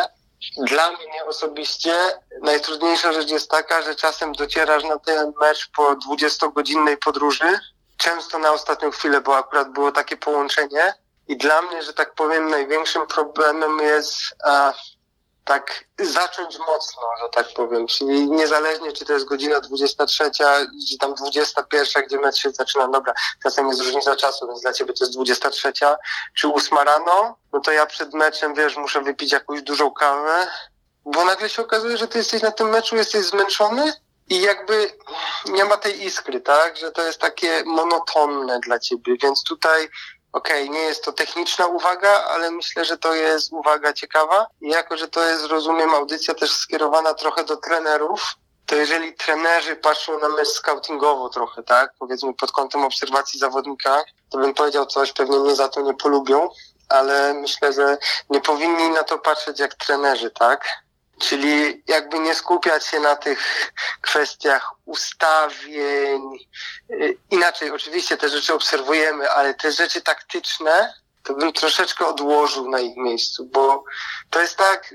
dla mnie osobiście najtrudniejsza rzecz jest taka, że czasem docierasz na ten mecz po 20-godzinnej podróży, często na ostatnią chwilę, bo akurat było takie połączenie. I dla mnie, że tak powiem, największym problemem jest a, tak zacząć mocno, że tak powiem. Czyli niezależnie, czy to jest godzina 23, czy tam 21, gdzie mecz się zaczyna, dobra, czasem jest różnica czasu, więc dla ciebie to jest 23, czy 8 rano, no to ja przed meczem, wiesz, muszę wypić jakąś dużą kawę, bo nagle się okazuje, że ty jesteś na tym meczu, jesteś zmęczony i jakby nie ma tej iskry, tak? Że to jest takie monotonne dla ciebie, więc tutaj Okej, okay, nie jest to techniczna uwaga, ale myślę, że to jest uwaga ciekawa. I jako, że to jest, rozumiem, audycja też skierowana trochę do trenerów, to jeżeli trenerzy patrzą na mecz scoutingowo trochę, tak, powiedzmy pod kątem obserwacji zawodnika, to bym powiedział coś, pewnie mnie za to nie polubią, ale myślę, że nie powinni na to patrzeć jak trenerzy, tak? Czyli jakby nie skupiać się na tych kwestiach ustawień. Y, inaczej, oczywiście te rzeczy obserwujemy, ale te rzeczy taktyczne to bym troszeczkę odłożył na ich miejscu, bo to jest tak,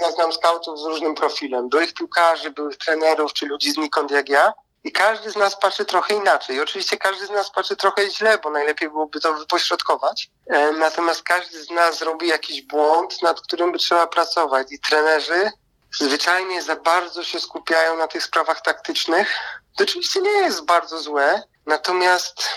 ja znam skautów z różnym profilem, byłych piłkarzy, byłych trenerów, czy ludzi znikąd jak ja, i każdy z nas patrzy trochę inaczej. I oczywiście każdy z nas patrzy trochę źle, bo najlepiej byłoby to wypośrodkować. E, natomiast każdy z nas robi jakiś błąd, nad którym by trzeba pracować. I trenerzy zwyczajnie za bardzo się skupiają na tych sprawach taktycznych. To oczywiście nie jest bardzo złe, natomiast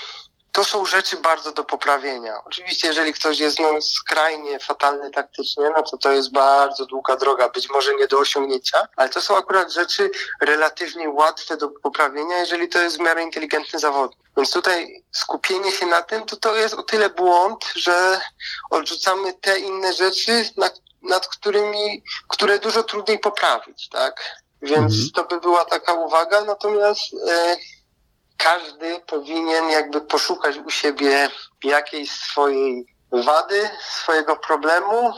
to są rzeczy bardzo do poprawienia. Oczywiście, jeżeli ktoś jest no, skrajnie fatalny taktycznie, no to to jest bardzo długa droga, być może nie do osiągnięcia, ale to są akurat rzeczy relatywnie łatwe do poprawienia, jeżeli to jest w miarę inteligentny zawodnik. Więc tutaj skupienie się na tym, to to jest o tyle błąd, że odrzucamy te inne rzeczy, na, nad którymi, które dużo trudniej poprawić, tak? Więc mhm. to by była taka uwaga, natomiast e, każdy powinien jakby poszukać u siebie jakiejś swojej wady, swojego problemu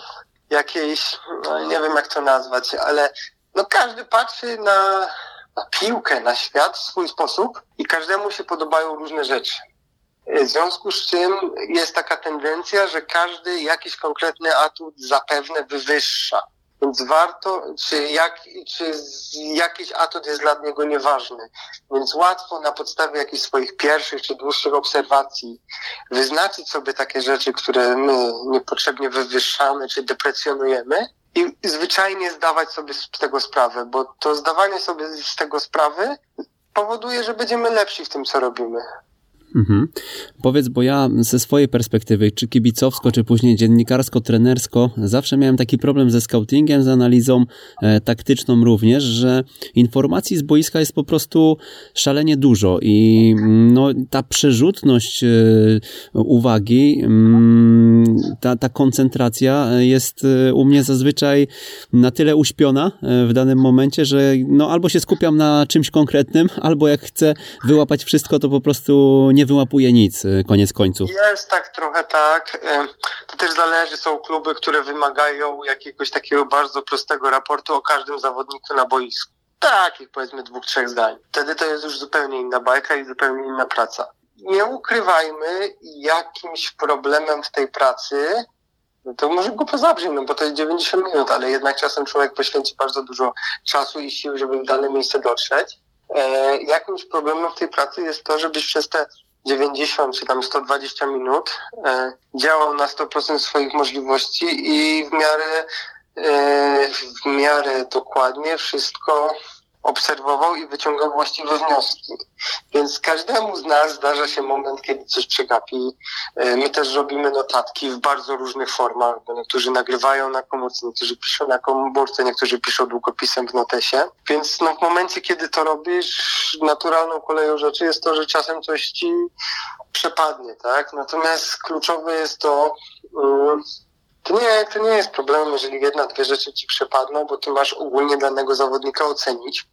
jakiejś, no nie wiem jak to nazwać, ale no każdy patrzy na, na piłkę, na świat w swój sposób i każdemu się podobają różne rzeczy. W związku z czym jest taka tendencja, że każdy jakiś konkretny atut zapewne wywyższa. Więc warto, czy, jak, czy jakiś atut jest dla niego nieważny. Więc łatwo na podstawie jakichś swoich pierwszych czy dłuższych obserwacji wyznaczyć sobie takie rzeczy, które my niepotrzebnie wywyższamy czy deprecjonujemy i zwyczajnie zdawać sobie z tego sprawę, bo to zdawanie sobie z tego sprawy powoduje, że będziemy lepsi w tym, co robimy. Mhm. Powiedz, bo ja ze swojej perspektywy, czy kibicowsko, czy później dziennikarsko-trenersko, zawsze miałem taki problem ze scoutingiem, z analizą e, taktyczną również, że informacji z boiska jest po prostu szalenie dużo i no, ta przerzutność e, uwagi, mm, ta, ta koncentracja jest e, u mnie zazwyczaj na tyle uśpiona e, w danym momencie, że no, albo się skupiam na czymś konkretnym, albo jak chcę wyłapać wszystko, to po prostu nie wyłapuje nic, y, koniec końców. Jest tak trochę tak. To też zależy, są kluby, które wymagają jakiegoś takiego bardzo prostego raportu o każdym zawodniku na boisku. Takich powiedzmy dwóch, trzech zdań. Wtedy to jest już zupełnie inna bajka i zupełnie inna praca. Nie ukrywajmy, jakimś problemem w tej pracy no to może go zabrzmi, no bo to jest 90 minut, ale jednak czasem człowiek poświęci bardzo dużo czasu i sił, żeby w dane miejsce dotrzeć. E, jakimś problemem w tej pracy jest to, żebyś przez te 90 czy tam 120 minut e, działał na 100% swoich możliwości i w miarę, e, w miarę dokładnie wszystko obserwował i wyciągał właściwe wnioski. Więc każdemu z nas zdarza się moment, kiedy coś przegapi. E, my też robimy notatki w bardzo różnych formach, bo niektórzy nagrywają na komórce, niektórzy piszą na komórce, niektórzy piszą długopisem w notesie. Więc no, w momencie, kiedy to robisz, naturalną koleją rzeczy jest to, że czasem coś ci przepadnie, tak? Natomiast kluczowe jest to, um, to nie, to nie jest problem, jeżeli jedna, dwie rzeczy ci przepadną, bo ty masz ogólnie danego zawodnika ocenić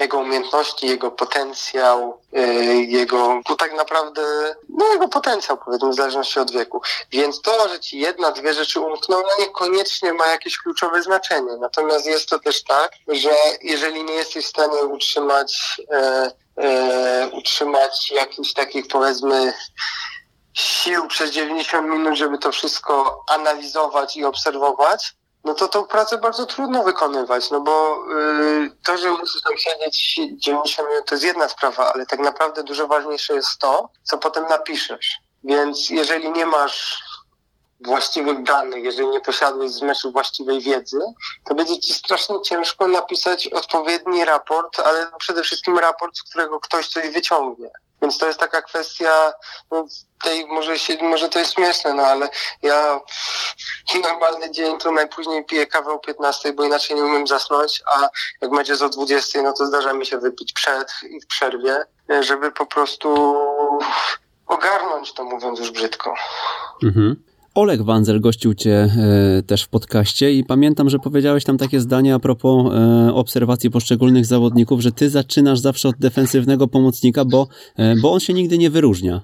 jego umiejętności, jego potencjał, yy, jego, tu tak naprawdę, no jego potencjał powiedzmy w zależności od wieku. Więc to, że ci jedna, dwie rzeczy umkną, no niekoniecznie ma jakieś kluczowe znaczenie. Natomiast jest to też tak, że jeżeli nie jesteś w stanie utrzymać, yy, yy, utrzymać jakichś takich powiedzmy sił przez 90 minut, żeby to wszystko analizować i obserwować, no to tą pracę bardzo trudno wykonywać, no bo yy, to, że musisz tam siedzieć 90 minut, to jest jedna sprawa, ale tak naprawdę dużo ważniejsze jest to, co potem napiszesz. Więc jeżeli nie masz właściwych danych, jeżeli nie posiadłeś z meczu właściwej wiedzy, to będzie ci strasznie ciężko napisać odpowiedni raport, ale przede wszystkim raport, z którego ktoś coś wyciągnie. Więc to jest taka kwestia no, tej, może, się, może to jest śmieszne, no ale ja normalny dzień to najpóźniej piję kawę o 15, bo inaczej nie umiem zasnąć, a jak będzie z o 20, no to zdarza mi się wypić przed i w przerwie, żeby po prostu ogarnąć to, mówiąc już brzydko. Mhm. Oleg Wanzel gościł cię e, też w podcaście i pamiętam, że powiedziałeś tam takie zdanie a propos e, obserwacji poszczególnych zawodników, że ty zaczynasz zawsze od defensywnego pomocnika, bo, e, bo on się nigdy nie wyróżnia.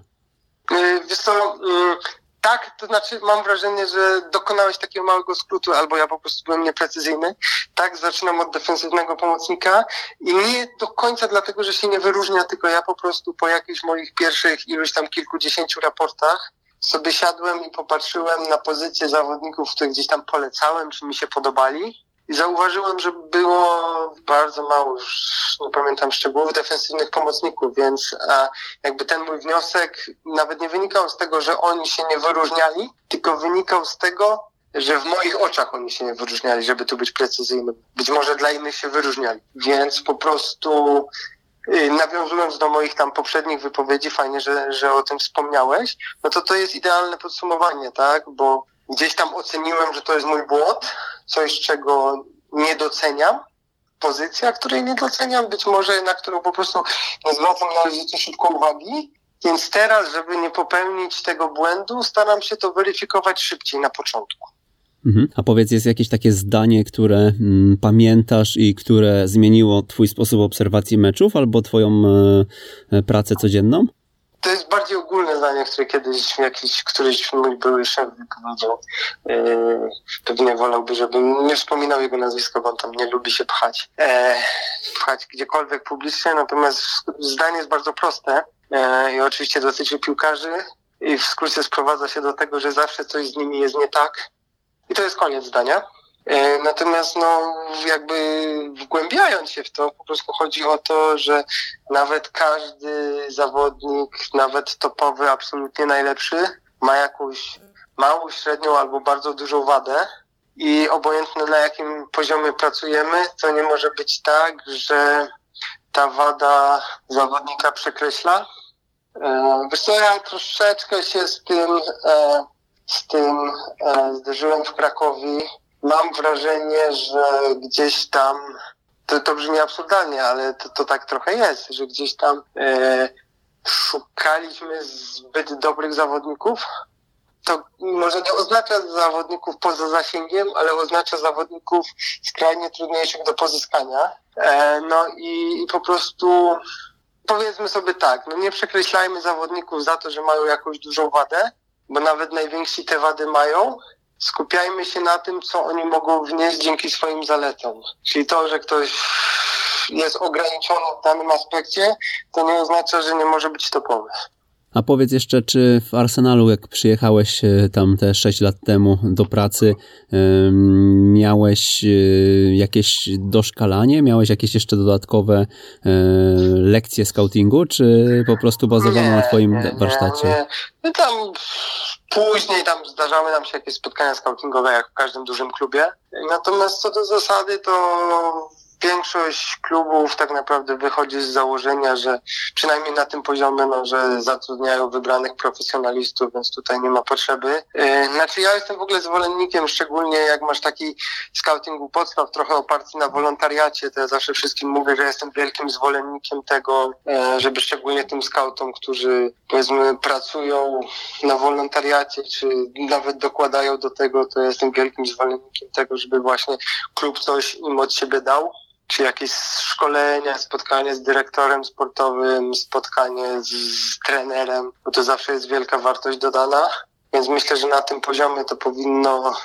Wiesz co, mm, tak, to znaczy mam wrażenie, że dokonałeś takiego małego skrótu, albo ja po prostu byłem nieprecyzyjny. Tak, zaczynam od defensywnego pomocnika i nie do końca dlatego, że się nie wyróżnia, tylko ja po prostu po jakichś moich pierwszych iluś tam kilkudziesięciu raportach sobie siadłem i popatrzyłem na pozycje zawodników, które gdzieś tam polecałem, czy mi się podobali. I zauważyłem, że było bardzo mało, już nie pamiętam szczegółów, defensywnych pomocników, więc a, jakby ten mój wniosek nawet nie wynikał z tego, że oni się nie wyróżniali, tylko wynikał z tego, że w moich oczach oni się nie wyróżniali, żeby tu być precyzyjnym. Być może dla innych się wyróżniali. Więc po prostu nawiązując do moich tam poprzednich wypowiedzi, fajnie, że, że o tym wspomniałeś, no to to jest idealne podsumowanie, tak? Bo gdzieś tam oceniłem, że to jest mój błąd, coś, czego nie doceniam, pozycja, której nie doceniam, być może na którą po prostu nie zwracam należycie szybko uwagi. Więc teraz, żeby nie popełnić tego błędu, staram się to weryfikować szybciej na początku. Mhm. A powiedz, jest jakieś takie zdanie, które mm, pamiętasz i które zmieniło Twój sposób obserwacji meczów albo Twoją e, e pracę codzienną? to jest bardziej ogólne zdanie, które kiedyś jakiś, któryś mój były szef wypowiedział. Yy, pewnie wolałby, żebym nie wspominał jego nazwiska, bo on tam nie lubi się pchać. E, pchać gdziekolwiek publicznie, natomiast zdanie jest bardzo proste e, i oczywiście dotyczy piłkarzy i w skrócie sprowadza się do tego, że zawsze coś z nimi jest nie tak. I to jest koniec zdania. E, natomiast no, jakby wgłębiając się w to, po prostu chodzi o to, że nawet każdy zawodnik, nawet topowy, absolutnie najlepszy, ma jakąś małą, średnią albo bardzo dużą wadę. I obojętne na jakim poziomie pracujemy, to nie może być tak, że ta wada zawodnika przekreśla. E, wiesz co, ja troszeczkę się z tym, e, z tym zderzyłem w Krakowie mam wrażenie, że gdzieś tam, to, to brzmi absurdalnie, ale to, to tak trochę jest, że gdzieś tam e, szukaliśmy zbyt dobrych zawodników. To może nie oznacza zawodników poza zasięgiem, ale oznacza zawodników skrajnie trudniejszych do pozyskania. E, no i, i po prostu powiedzmy sobie tak, no nie przekreślajmy zawodników za to, że mają jakąś dużą wadę, bo nawet najwięksi te wady mają, skupiajmy się na tym, co oni mogą wnieść dzięki swoim zaletom. Czyli to, że ktoś jest ograniczony w danym aspekcie, to nie oznacza, że nie może być topowy. A powiedz jeszcze, czy w Arsenalu, jak przyjechałeś e, tam te 6 lat temu do pracy, miałeś e, jakieś doszkalanie, miałeś jakieś jeszcze dodatkowe e, lekcje scoutingu, czy po prostu bazowano na twoim warsztacie? Nie, nie. No tam Później tam zdarzały nam się jakieś spotkania scoutingowe, jak w każdym dużym klubie. Natomiast co do zasady, to większość klubów tak naprawdę wychodzi z założenia, że przynajmniej na tym poziomie, no, że zatrudniają wybranych profesjonalistów, więc tutaj nie ma potrzeby. E, znaczy ja jestem w ogóle zwolennikiem, szczególnie jak masz taki scoutingu podstaw, trochę oparty na wolontariacie, to ja zawsze wszystkim mówię, że jestem wielkim zwolennikiem tego, e, żeby szczególnie tym scoutom, którzy powiedzmy pracują na wolontariacie, czy nawet dokładają do tego, to jestem wielkim zwolennikiem tego, żeby właśnie klub coś im od siebie dał czy jakieś szkolenia, spotkanie z dyrektorem sportowym, spotkanie z, z trenerem, bo to zawsze jest wielka wartość dodana. Więc myślę, że na tym poziomie to powinno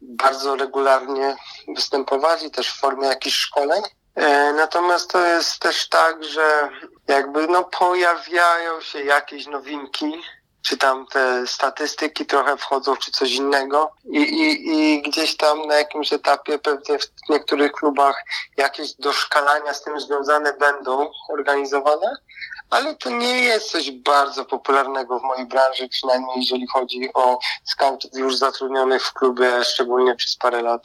bardzo regularnie występować i też w formie jakichś szkoleń. E, natomiast to jest też tak, że jakby no pojawiają się jakieś nowinki, czy tam te statystyki trochę wchodzą, czy coś innego. I, i, I gdzieś tam na jakimś etapie pewnie w niektórych klubach jakieś doszkalania z tym związane będą organizowane, ale to nie jest coś bardzo popularnego w mojej branży, przynajmniej jeżeli chodzi o scoutów już zatrudnionych w klubie, szczególnie przez parę lat.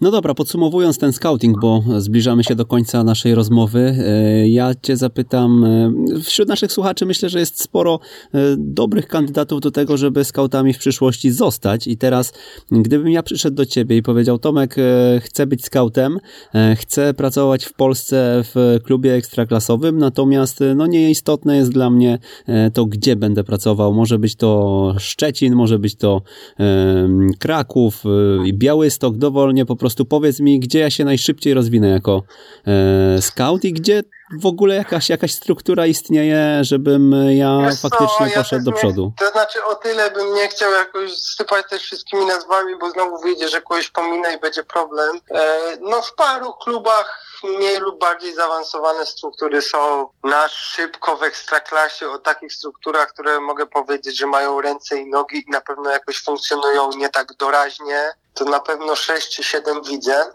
No dobra, podsumowując ten scouting, bo zbliżamy się do końca naszej rozmowy, e, ja Cię zapytam, e, wśród naszych słuchaczy myślę, że jest sporo e, dobrych kandydatów do tego, żeby scoutami w przyszłości zostać i teraz, gdybym ja przyszedł do Ciebie i powiedział, Tomek, chcę być scoutem, chcę pracować w Polsce w klubie ekstraklasowym, natomiast no nieistotne jest dla mnie to, gdzie będę pracował. Może być to Szczecin, może być to Kraków, Białystok, dowolnie po prostu prostu powiedz mi, gdzie ja się najszybciej rozwinę jako e, scout i gdzie w ogóle jakaś, jakaś struktura istnieje, żebym ja Wiesz faktycznie co, poszedł ja do przodu. to znaczy o tyle bym nie chciał jakoś sypać też wszystkimi nazwami, bo znowu wyjdzie, że kogoś pominę i będzie problem. E, no w paru klubach mniej lub bardziej zaawansowane struktury są na szybko w ekstraklasie o takich strukturach, które mogę powiedzieć, że mają ręce i nogi i na pewno jakoś funkcjonują nie tak doraźnie. To na pewno 6 czy 7 widzę.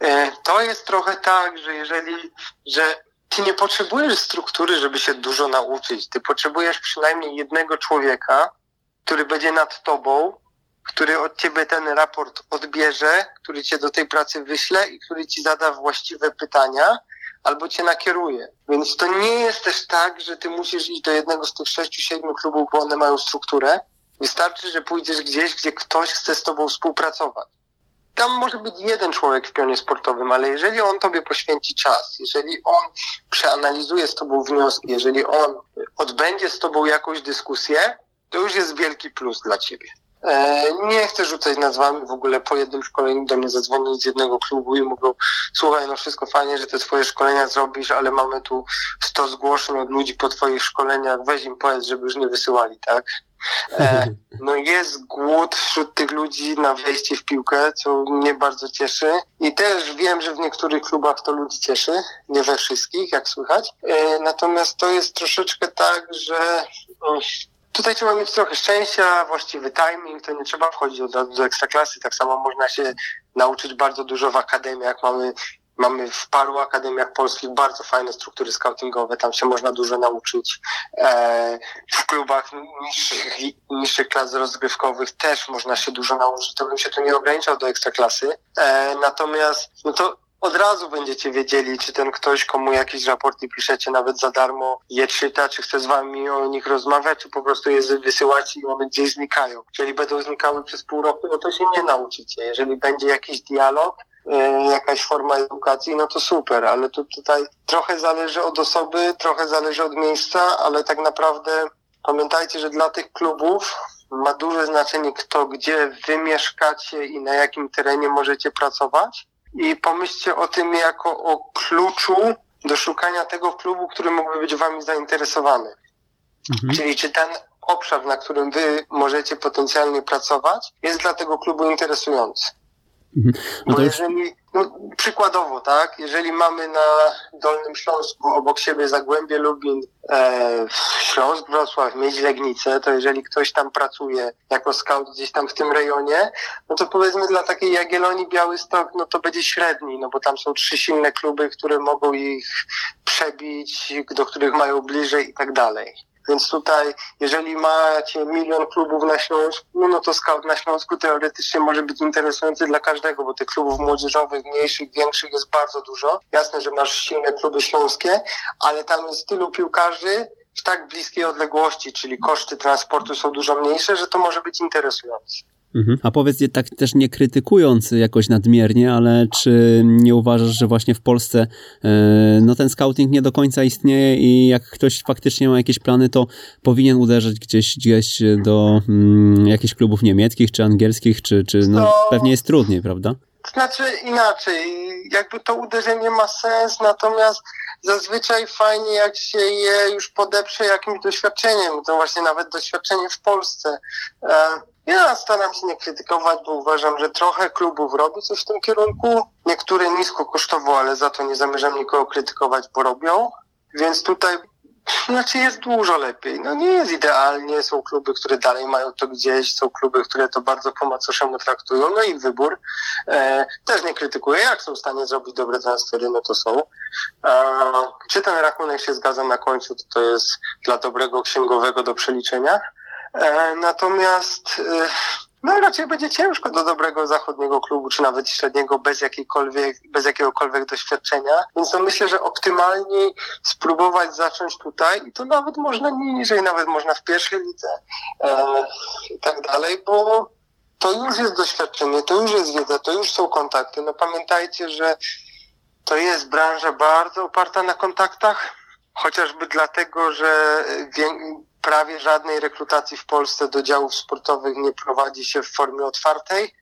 E, to jest trochę tak, że jeżeli, że ty nie potrzebujesz struktury, żeby się dużo nauczyć. Ty potrzebujesz przynajmniej jednego człowieka, który będzie nad tobą, który od ciebie ten raport odbierze, który cię do tej pracy wyśle i który ci zada właściwe pytania albo cię nakieruje. Więc to nie jest też tak, że ty musisz iść do jednego z tych sześciu, siedmiu klubów, bo one mają strukturę. Wystarczy, że pójdziesz gdzieś, gdzie ktoś chce z tobą współpracować. Tam może być jeden człowiek w pionie sportowym, ale jeżeli on tobie poświęci czas, jeżeli on przeanalizuje z tobą wnioski, jeżeli on odbędzie z tobą jakąś dyskusję, to już jest wielki plus dla ciebie. E, nie chcę rzucać nazwami, w ogóle po jednym szkoleniu do mnie zadzwonili z jednego klubu i mówią, słuchaj, no wszystko fajnie, że te twoje szkolenia zrobisz, ale mamy tu 100 zgłoszeń od ludzi po twoich szkoleniach, weź im powiedz, żeby już nie wysyłali, tak? E, no jest głód wśród tych ludzi na wejście w piłkę, co mnie bardzo cieszy. I też wiem, że w niektórych klubach to ludzi cieszy, nie we wszystkich, jak słychać. E, natomiast to jest troszeczkę tak, że Tutaj trzeba mieć trochę szczęścia, właściwy timing, to nie trzeba wchodzić od razu do ekstraklasy. Tak samo można się nauczyć bardzo dużo w akademiach. Mamy, mamy w paru akademiach polskich bardzo fajne struktury scoutingowe, tam się można dużo nauczyć. E, w klubach niższych, niższych klas rozgrywkowych też można się dużo nauczyć. To bym się tu nie ograniczał do ekstraklasy. E, natomiast no to od razu będziecie wiedzieli, czy ten ktoś, komu jakieś raporty piszecie nawet za darmo, je czyta, czy chce z wami o nich rozmawiać, czy po prostu je wysyłać i one gdzieś znikają. Jeżeli będą znikały przez pół roku, no to się nie nauczycie. Jeżeli będzie jakiś dialog, e, jakaś forma edukacji, no to super, ale tu, tutaj trochę zależy od osoby, trochę zależy od miejsca, ale tak naprawdę pamiętajcie, że dla tych klubów ma duże znaczenie kto, gdzie wy mieszkacie i na jakim terenie możecie pracować i pomyślcie o tym jako o kluczu do szukania tego klubu, który mógłby być wami zainteresowany. Mhm. Czyli czy ten obszar, na którym wy możecie potencjalnie pracować, jest dla tego klubu interesujący. Mhm. No Bo jeżeli, no, przykładowo, tak, jeżeli mamy na Dolnym Śląsku obok siebie Zagłębie Lubin, e, Śląsk, Wrocław, mieć Legnicę, to jeżeli ktoś tam pracuje jako scout gdzieś tam w tym rejonie, no to powiedzmy dla takiej Jagiellonii Białystok, no to będzie średni, no bo tam są trzy silne kluby, które mogą ich przebić, do których mają bliżej i tak dalej. Więc tutaj, jeżeli macie milion klubów na Śląsku, no to scout na Śląsku teoretycznie może być interesujący dla każdego, bo tych klubów młodzieżowych, mniejszych, większych jest bardzo dużo. Jasne, że masz silne kluby śląskie, ale tam jest tylu piłkarzy w tak bliskiej odległości, czyli koszty transportu są dużo mniejsze, że to może być interesujące. Mhm. A powiedz je tak też nie krytykując jakoś nadmiernie, ale czy nie uważasz, że właśnie w Polsce e, no ten scouting nie do końca istnieje i jak ktoś faktycznie ma jakieś plany, to powinien uderzyć gdzieś, gdzieś do mm, jakichś klubów niemieckich czy angielskich, czy, czy no, no, pewnie jest trudniej, prawda? Znaczy inaczej, jakby to uderzenie ma sens, natomiast zazwyczaj fajnie jak się je już podeprze jakimś doświadczeniem, to właśnie nawet doświadczenie w Polsce. Ja staram się nie krytykować, bo uważam, że trochę klubów robi coś w tym kierunku. Niektóre nisko kosztowo, ale za to nie zamierzam nikogo krytykować, bo robią. Więc tutaj znaczy jest dużo lepiej. No nie jest idealnie. Są kluby, które dalej mają to gdzieś, są kluby, które to bardzo po macoszemu traktują. No i wybór. E, też nie krytykuję. Jak są w stanie zrobić dobre transfery, no to są. E, czy ten rachunek się zgadza na końcu, to to jest dla dobrego księgowego do przeliczenia. E, natomiast e, no raczej będzie ciężko do dobrego zachodniego klubu, czy nawet średniego, bez jakiejkolwiek, bez jakiegokolwiek doświadczenia. Więc to myślę, że optymalniej spróbować zacząć tutaj i to nawet można niżej, nawet można w pierwszej lidze e, i tak dalej, bo to już jest doświadczenie, to już jest wiedza, to już są kontakty. No pamiętajcie, że to jest branża bardzo oparta na kontaktach, chociażby dlatego, że prawie żadnej rekrutacji w Polsce do działów sportowych nie prowadzi się w formie otwartej,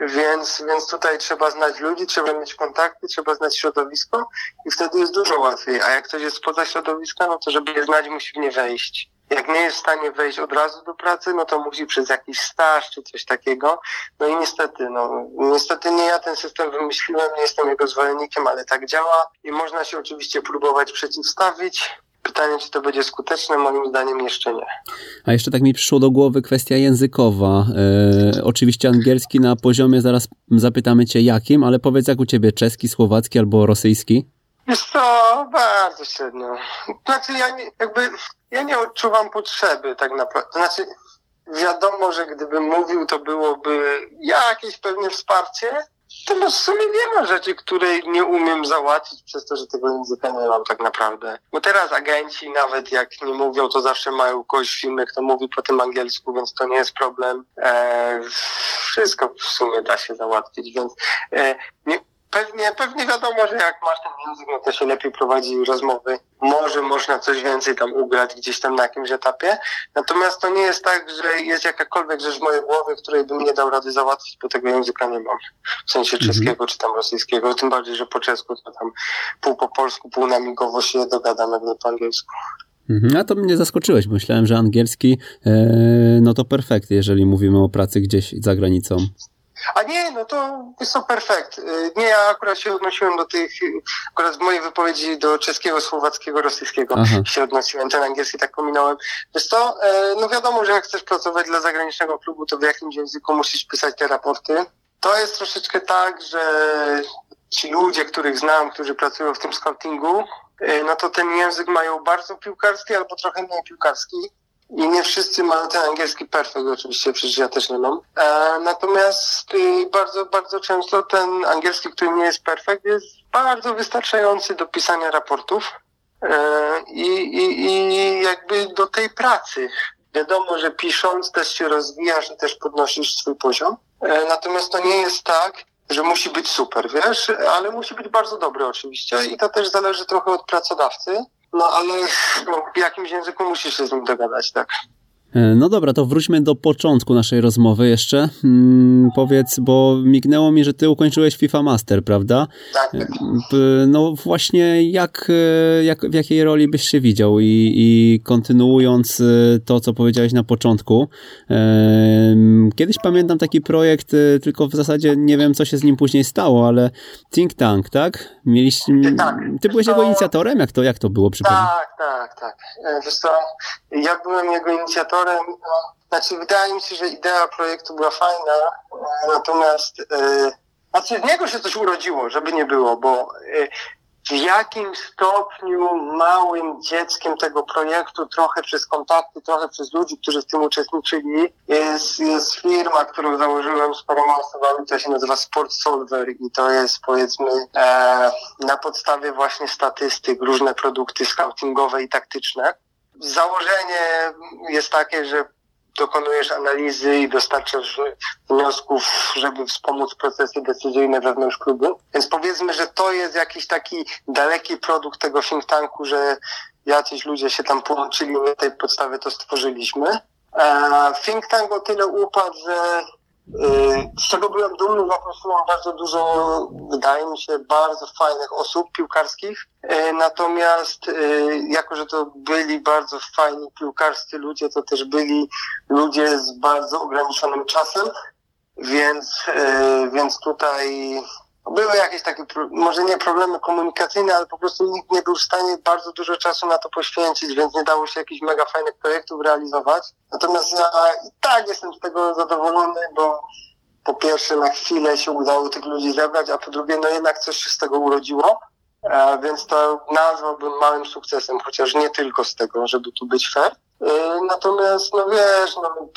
więc, więc tutaj trzeba znać ludzi, trzeba mieć kontakty, trzeba znać środowisko i wtedy jest dużo łatwiej. A jak ktoś jest spoza środowiska, no to żeby je znać, musi w nie wejść. Jak nie jest w stanie wejść od razu do pracy, no to musi przez jakiś staż czy coś takiego. No i niestety, no niestety nie ja ten system wymyśliłem, nie jestem jego zwolennikiem, ale tak działa i można się oczywiście próbować przeciwstawić, Pytanie, czy to będzie skuteczne, moim zdaniem jeszcze nie. A jeszcze tak mi przyszło do głowy kwestia językowa. E, oczywiście angielski na poziomie, zaraz zapytamy cię jakim, ale powiedz jak u ciebie czeski, słowacki albo rosyjski? Jest to bardzo średnio. Znaczy ja nie, jakby, ja nie odczuwam potrzeby tak naprawdę. Znaczy wiadomo, że gdybym mówił, to byłoby jakieś pewnie wsparcie, to no w sumie nie ma rzeczy, której nie umiem załatwić przez to, że tego języka nie mam tak naprawdę. Bo teraz agenci nawet jak nie mówią, to zawsze mają kogoś w filmie, kto mówi po tym angielsku, więc to nie jest problem. E, wszystko w sumie da się załatwić, więc e, nie, pewnie, pewnie wiadomo, że jak masz ten język, no to się lepiej prowadzi rozmowy. Może można coś więcej tam ugrać gdzieś tam na jakimś etapie. Natomiast to nie jest tak, że jest jakakolwiek rzecz w mojej głowie, której bym nie dał rady załatwić, bo tego języka nie mam. W sensie mhm. czeskiego czy tam rosyjskiego. Tym bardziej, że po czesku to tam pół po polsku, pół namigowo się dogadam, jak nie po angielsku. Mhm, a to mnie zaskoczyłeś. Myślałem, że angielski e, no to perfekt, jeżeli mówimy o pracy gdzieś za granicą. A nie, no to jest to perfekt. Y, nie, ja akurat się odnosiłem do tych, akurat w mojej wypowiedzi do czeskiego, słowackiego, rosyjskiego Aha. się odnosiłem, ten angielski tak pominąłem. Wiesz to, e, no wiadomo, że jak chcesz pracować dla zagranicznego klubu, to w jakimś języku musisz pisać te raporty. To jest troszeczkę tak, że ci ludzie, których znam, którzy pracują w tym scoutingu, e, no to ten język mają bardzo piłkarski albo trochę mniej piłkarski i nie wszyscy mają ten angielski perfekt, oczywiście, przecież ja też nie mam. E, natomiast y, bardzo, bardzo często ten angielski, który nie jest perfekt, jest bardzo wystarczający do pisania raportów e, i, i, i jakby do tej pracy. Wiadomo, że pisząc też się rozwijasz i też podnosisz swój poziom. E, natomiast to nie jest tak, że musi być super, wiesz, ale musi być bardzo dobry oczywiście i to też zależy trochę od pracodawcy. No ale w jakimś języku musisz się z nim dogadać, tak. E, no dobra, to wróćmy do początku naszej rozmowy jeszcze. Hmm, powiedz, bo mignęło mi, że ty ukończyłeś FIFA Master, prawda? Tak. E, no właśnie, jak, e, jak, w jakiej roli byś się widział? I, I kontynuując to, co powiedziałeś na początku, kiedyś pamiętam taki projekt, tylko w zasadzie nie wiem, co się z nim później stało, ale Think Tank, tak? Mieliście, tak. Ty byłeś jego inicjatorem? Jak to, jak to było? Tak, tak, tak. Wiesz co, ja byłem jego inicjatorem no, znaczy wydaje mi się, że idea projektu była fajna, natomiast e, znaczy z niego się coś urodziło, żeby nie było, bo e, w jakim stopniu małym dzieckiem tego projektu, trochę przez kontakty, trochę przez ludzi, którzy w tym uczestniczyli, jest, jest firma, którą założyłem z paroma osobami, która się nazywa Sport Solver i to jest powiedzmy e, na podstawie właśnie statystyk różne produkty scoutingowe i taktyczne założenie jest takie, że dokonujesz analizy i dostarczasz wniosków, żeby wspomóc procesy decyzyjne wewnątrz klubu. Więc powiedzmy, że to jest jakiś taki daleki produkt tego think tanku, że jacyś ludzie się tam połączyli, na tej podstawie to stworzyliśmy. E, think tank o tyle upadł, że z czego byłem dumny, zaprosiłem bardzo dużo, wydaje mi się, bardzo fajnych osób piłkarskich. Y, natomiast y, jako, że to byli bardzo fajni piłkarscy ludzie, to też byli ludzie z bardzo ograniczonym czasem, więc, więc tutaj były jakieś takie, może nie problemy komunikacyjne, ale po prostu nikt nie był w stanie bardzo dużo czasu na to poświęcić, więc nie dało się jakichś mega fajnych projektów realizować. Natomiast ja i tak jestem z tego zadowolony, bo po pierwsze na chwilę się udało tych ludzi zebrać, a po drugie no jednak coś się z tego urodziło. Więc to nazwałbym małym sukcesem, chociaż nie tylko z tego, żeby tu być fair. E, natomiast, no wiesz, no,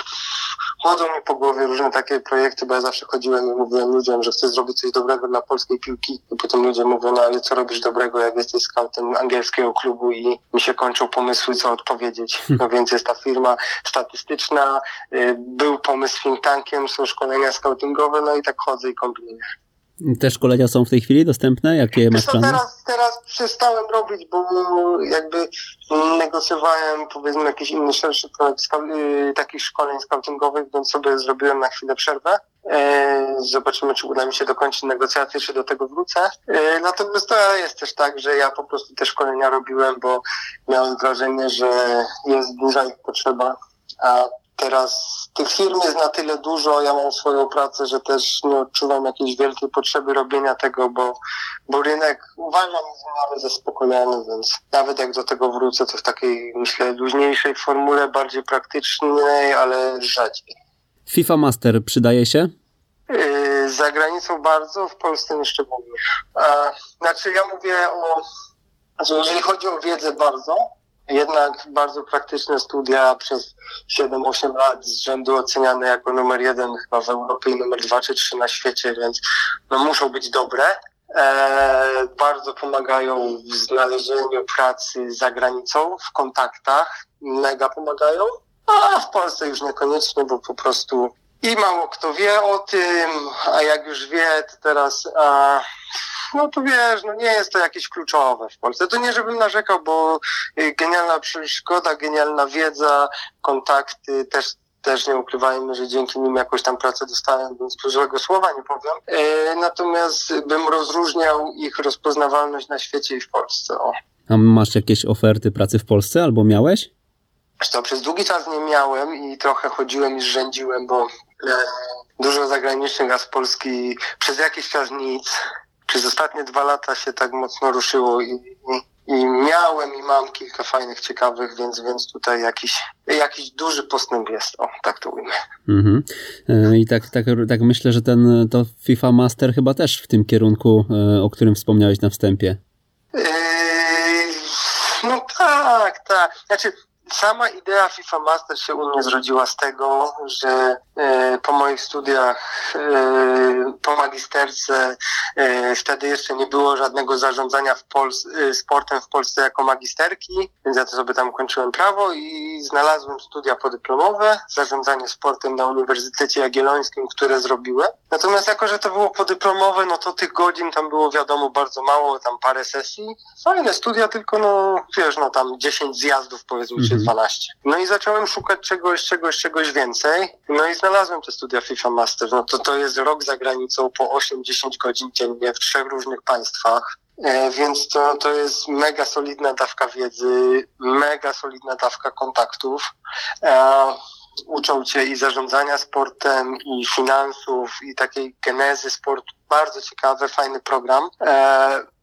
chodzą mi po głowie różne takie projekty, bo ja zawsze chodziłem i mówiłem ludziom, że chcę zrobić coś dobrego dla polskiej piłki. I potem ludzie mówią, no ale co robisz dobrego, jak jesteś scoutem angielskiego klubu i mi się kończą pomysły, co odpowiedzieć. No więc jest ta firma statystyczna, y, był pomysł think tankiem, są szkolenia scoutingowe, no i tak chodzę i kombinuję. Te szkolenia są w tej chwili dostępne? Jakie masz plany? Teraz, teraz przestałem robić, bo jakby negocjowałem powiedzmy jakiś inny szerszy projekt y, takich szkoleń scoutingowych, więc sobie zrobiłem na chwilę przerwę. E, zobaczymy, czy uda mi się dokończyć negocjacje, czy do tego wrócę. E, natomiast to jest też tak, że ja po prostu te szkolenia robiłem, bo miałem wrażenie, że jest duża ich potrzeba, a Teraz tych firm jest na tyle dużo, ja mam swoją pracę, że też nie odczuwam jakiejś wielkiej potrzeby robienia tego, bo, bo rynek uważam mamy zaspokojony, więc nawet jak do tego wrócę, to w takiej, myślę, luźniejszej formule, bardziej praktycznej, ale rzadziej. FIFA Master przydaje się? Yy, za granicą bardzo, w Polsce nie szczególnie. Znaczy ja mówię o, jeżeli chodzi o wiedzę bardzo, jednak bardzo praktyczne studia przez 7-8 lat z rzędu oceniane jako numer jeden chyba w Europie i numer dwa czy trzy na świecie, więc no, muszą być dobre. E, bardzo pomagają w znalezieniu pracy za granicą, w kontaktach, mega pomagają, a w Polsce już niekoniecznie, bo po prostu i mało kto wie o tym, a jak już wie, to teraz, a, no to wiesz, no nie jest to jakieś kluczowe w Polsce. To nie, żebym narzekał, bo y, genialna przygoda, genialna wiedza, kontakty, też też nie ukrywajmy, że dzięki nim jakoś tam pracę dostałem, więc tu złego słowa nie powiem. E, natomiast bym rozróżniał ich rozpoznawalność na świecie i w Polsce. O. A masz jakieś oferty pracy w Polsce albo miałeś? To przez długi czas nie miałem i trochę chodziłem i zrzędziłem, bo dużo zagranicznych, a z Polski przez jakiś czas nic. Przez ostatnie dwa lata się tak mocno ruszyło i, i, miałem i mam kilka fajnych, ciekawych, więc, więc tutaj jakiś, jakiś duży postęp jest. O, tak to ujmę. Mhm. E, I tak, tak, tak myślę, że ten to FIFA Master chyba też w tym kierunku, e, o którym wspomniałeś na wstępie. Yy, no tak, tak. Znaczy, Sama idea FIFA Master się u mnie zrodziła z tego, że e, po moich studiach, e, po magisterce, e, wtedy jeszcze nie było żadnego zarządzania w sportem w Polsce jako magisterki, więc ja to sobie tam kończyłem prawo i znalazłem studia podyplomowe, zarządzanie sportem na Uniwersytecie Jagiellońskim, które zrobiłem. Natomiast jako, że to było podyplomowe, no to tych godzin tam było wiadomo bardzo mało, tam parę sesji. Fajne studia, tylko no wiesz, no tam 10 zjazdów powiedzmy, czy 12. No i zacząłem szukać czegoś, czegoś, czegoś więcej. No i znalazłem te studia FIFA Master. No to to jest rok za granicą po 8-10 godzin dziennie w trzech różnych państwach. E, więc to, to jest mega solidna dawka wiedzy, mega solidna dawka kontaktów. E, uczą cię i zarządzania sportem, i finansów, i takiej genezy sportu. Bardzo ciekawy, fajny program.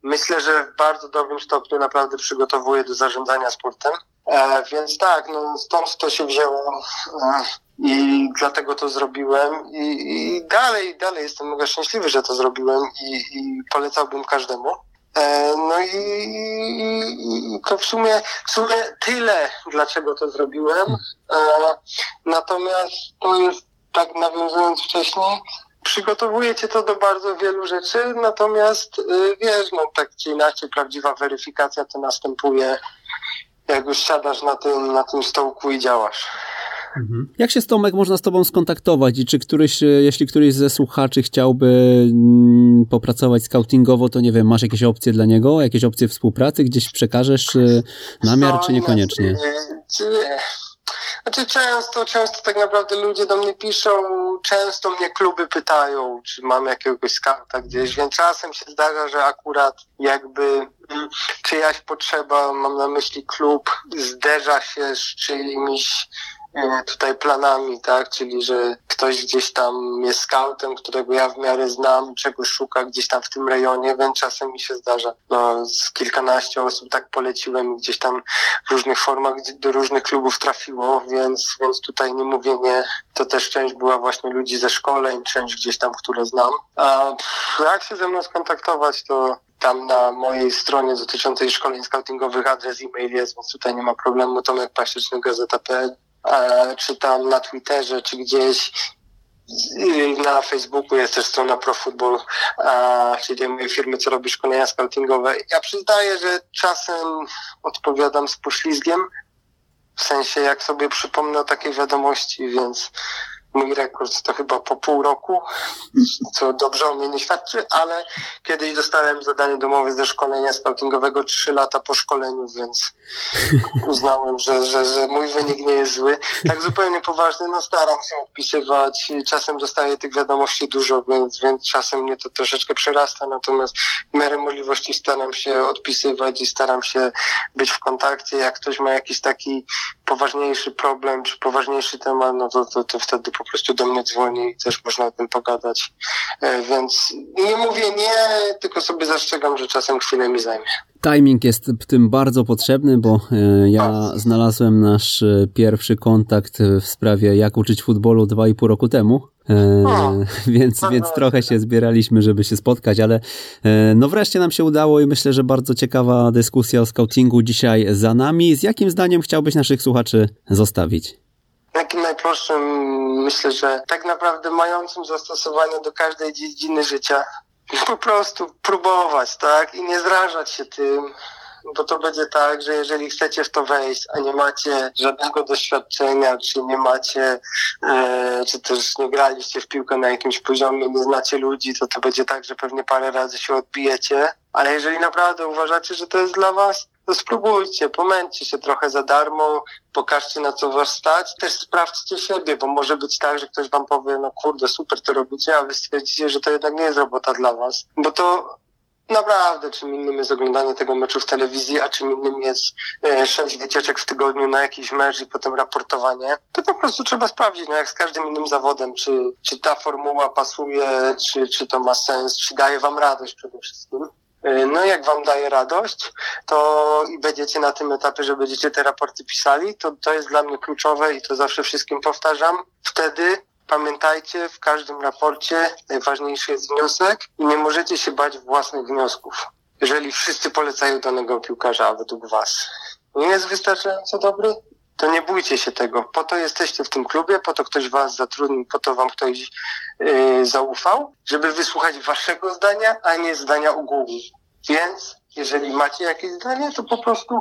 Myślę, że w bardzo dobrym stopniu naprawdę przygotowuje do zarządzania sportem. E, więc tak, no stąd to się wzięło e, i dlatego to zrobiłem I, i dalej, dalej jestem mega szczęśliwy, że to zrobiłem i, i polecałbym każdemu. E, no i, i, to w sumie, w sumie tyle, dlaczego to zrobiłem. E, natomiast to jest, tak nawiązując wcześniej, przygotowuje cię to do bardzo wielu rzeczy, natomiast y, wiesz, no tak czy inaczej prawdziwa weryfikacja to następuje jak już siadasz na tym, na tym stołku i działasz. Mhm. Jak się z Tomek można z Tobą skontaktować i czy któryś, e, jeśli któryś ze słuchaczy chciałby mm, popracować scoutingowo, to nie wiem, masz jakieś opcje dla niego, jakieś opcje współpracy, gdzieś przekażesz e, namiar, czy niekoniecznie? Czy, znaczy często, często tak naprawdę ludzie do mnie piszą, często mnie kluby pytają, czy mam jakiegoś skauta gdzieś, więc czasem się zdarza, że akurat jakby mm, czyjaś potrzeba, mam na myśli klub, zderza się z czyimiś tutaj planami, tak? Czyli, że ktoś gdzieś tam jest scoutem, którego ja w miarę znam, czegoś szuka gdzieś tam w tym rejonie, więc czasem mi się zdarza. No, z kilkanaście osób tak poleciłem gdzieś tam w różnych formach do różnych klubów trafiło, więc, więc tutaj nie mówię nie. To też część była właśnie ludzi ze szkoleń, część gdzieś tam, które znam. A jak się ze mną skontaktować, to tam na mojej stronie dotyczącej szkoleń scoutingowych adres e-mail jest, więc tutaj nie ma problemu. Tomek Pasieczny, Gazeta.pl czy tam na Twitterze, czy gdzieś na Facebooku jest też strona ProFootball, czyli tej mojej firmy, co robi szkolenia scoutingowe. Ja przyznaję, że czasem odpowiadam z poślizgiem, w sensie jak sobie przypomnę o takiej wiadomości, więc mój rekord to chyba po pół roku, co dobrze o mnie nie świadczy, ale kiedyś dostałem zadanie domowe ze szkolenia scoutingowego trzy lata po szkoleniu, więc uznałem, że, że, że mój wynik nie jest zły. Tak zupełnie poważny, no staram się odpisywać, czasem dostaję tych wiadomości dużo, więc, więc czasem mnie to troszeczkę przerasta, natomiast w miarę możliwości staram się odpisywać i staram się być w kontakcie. Jak ktoś ma jakiś taki poważniejszy problem, czy poważniejszy temat, no to, to, to wtedy po prostu do mnie dzwoni i też można o tym pogadać. E, więc nie mówię nie, tylko sobie zastrzegam, że czasem chwilę mi zajmie. Timing jest w tym bardzo potrzebny, bo e, ja znalazłem nasz e, pierwszy kontakt w sprawie jak uczyć futbolu dwa i pół roku temu. Więc, więc trochę się zbieraliśmy, żeby się spotkać, ale no wreszcie nam się udało i myślę, że bardzo ciekawa dyskusja o scoutingu dzisiaj za nami. Z jakim zdaniem chciałbyś naszych słuchaczy zostawić? Najprostszym, myślę, że tak naprawdę mającym zastosowanie do każdej dziedziny życia. Po prostu próbować, tak? I nie zrażać się tym, bo to będzie tak, że jeżeli chcecie w to wejść, a nie macie żadnego doświadczenia, czy nie macie, e, czy też nie graliście w piłkę na jakimś poziomie, nie znacie ludzi, to to będzie tak, że pewnie parę razy się odbijecie, ale jeżeli naprawdę uważacie, że to jest dla was, to spróbujcie, pomęczcie się trochę za darmo, pokażcie na co was stać, też sprawdźcie siebie, bo może być tak, że ktoś wam powie, no kurde, super to robicie, a wy stwierdzicie, że to jednak nie jest robota dla was, bo to naprawdę czym innym jest oglądanie tego meczu w telewizji, a czym innym jest e, sześć wycieczek w tygodniu na jakiś mecz i potem raportowanie. To po prostu trzeba sprawdzić, no jak z każdym innym zawodem, czy, czy ta formuła pasuje, czy, czy to ma sens, czy daje wam radość przede wszystkim. E, no jak wam daje radość, to i będziecie na tym etapie, że będziecie te raporty pisali, to to jest dla mnie kluczowe i to zawsze wszystkim powtarzam. Wtedy pamiętajcie, w każdym raporcie najważniejszy jest wniosek i nie możecie się bać własnych wniosków. Jeżeli wszyscy polecają danego piłkarza według was, nie jest wystarczająco dobry, to nie bójcie się tego. Po to jesteście w tym klubie, po to ktoś was zatrudnił, po to wam ktoś yy, zaufał, żeby wysłuchać waszego zdania, a nie zdania ogółu. Więc jeżeli macie jakieś zdanie, to po prostu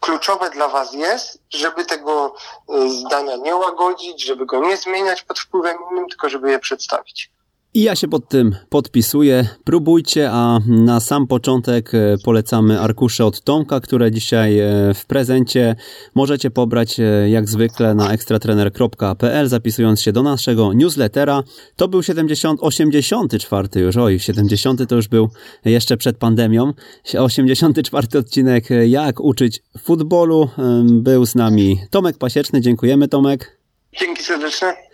kluczowe dla Was jest, żeby tego y, zdania nie łagodzić, żeby go nie zmieniać pod wpływem innym, tylko żeby je przedstawić. I ja się pod tym podpisuję. Próbujcie, a na sam początek e, polecamy arkusze od Tomka, które dzisiaj e, w prezencie możecie pobrać e, jak zwykle na ekstratrener.pl zapisując się do naszego newslettera. To był 70, 84 już, oj, 70 to już był jeszcze przed pandemią. 84 odcinek Jak uczyć futbolu. Był z nami Tomek Pasieczny. Dziękujemy Tomek. Dzięki serdecznie.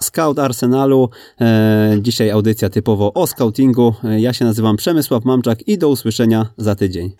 Scout Arsenalu. E, dzisiaj audycja typowo o scoutingu. E, ja się nazywam Przemysław Mamczak i do usłyszenia za tydzień.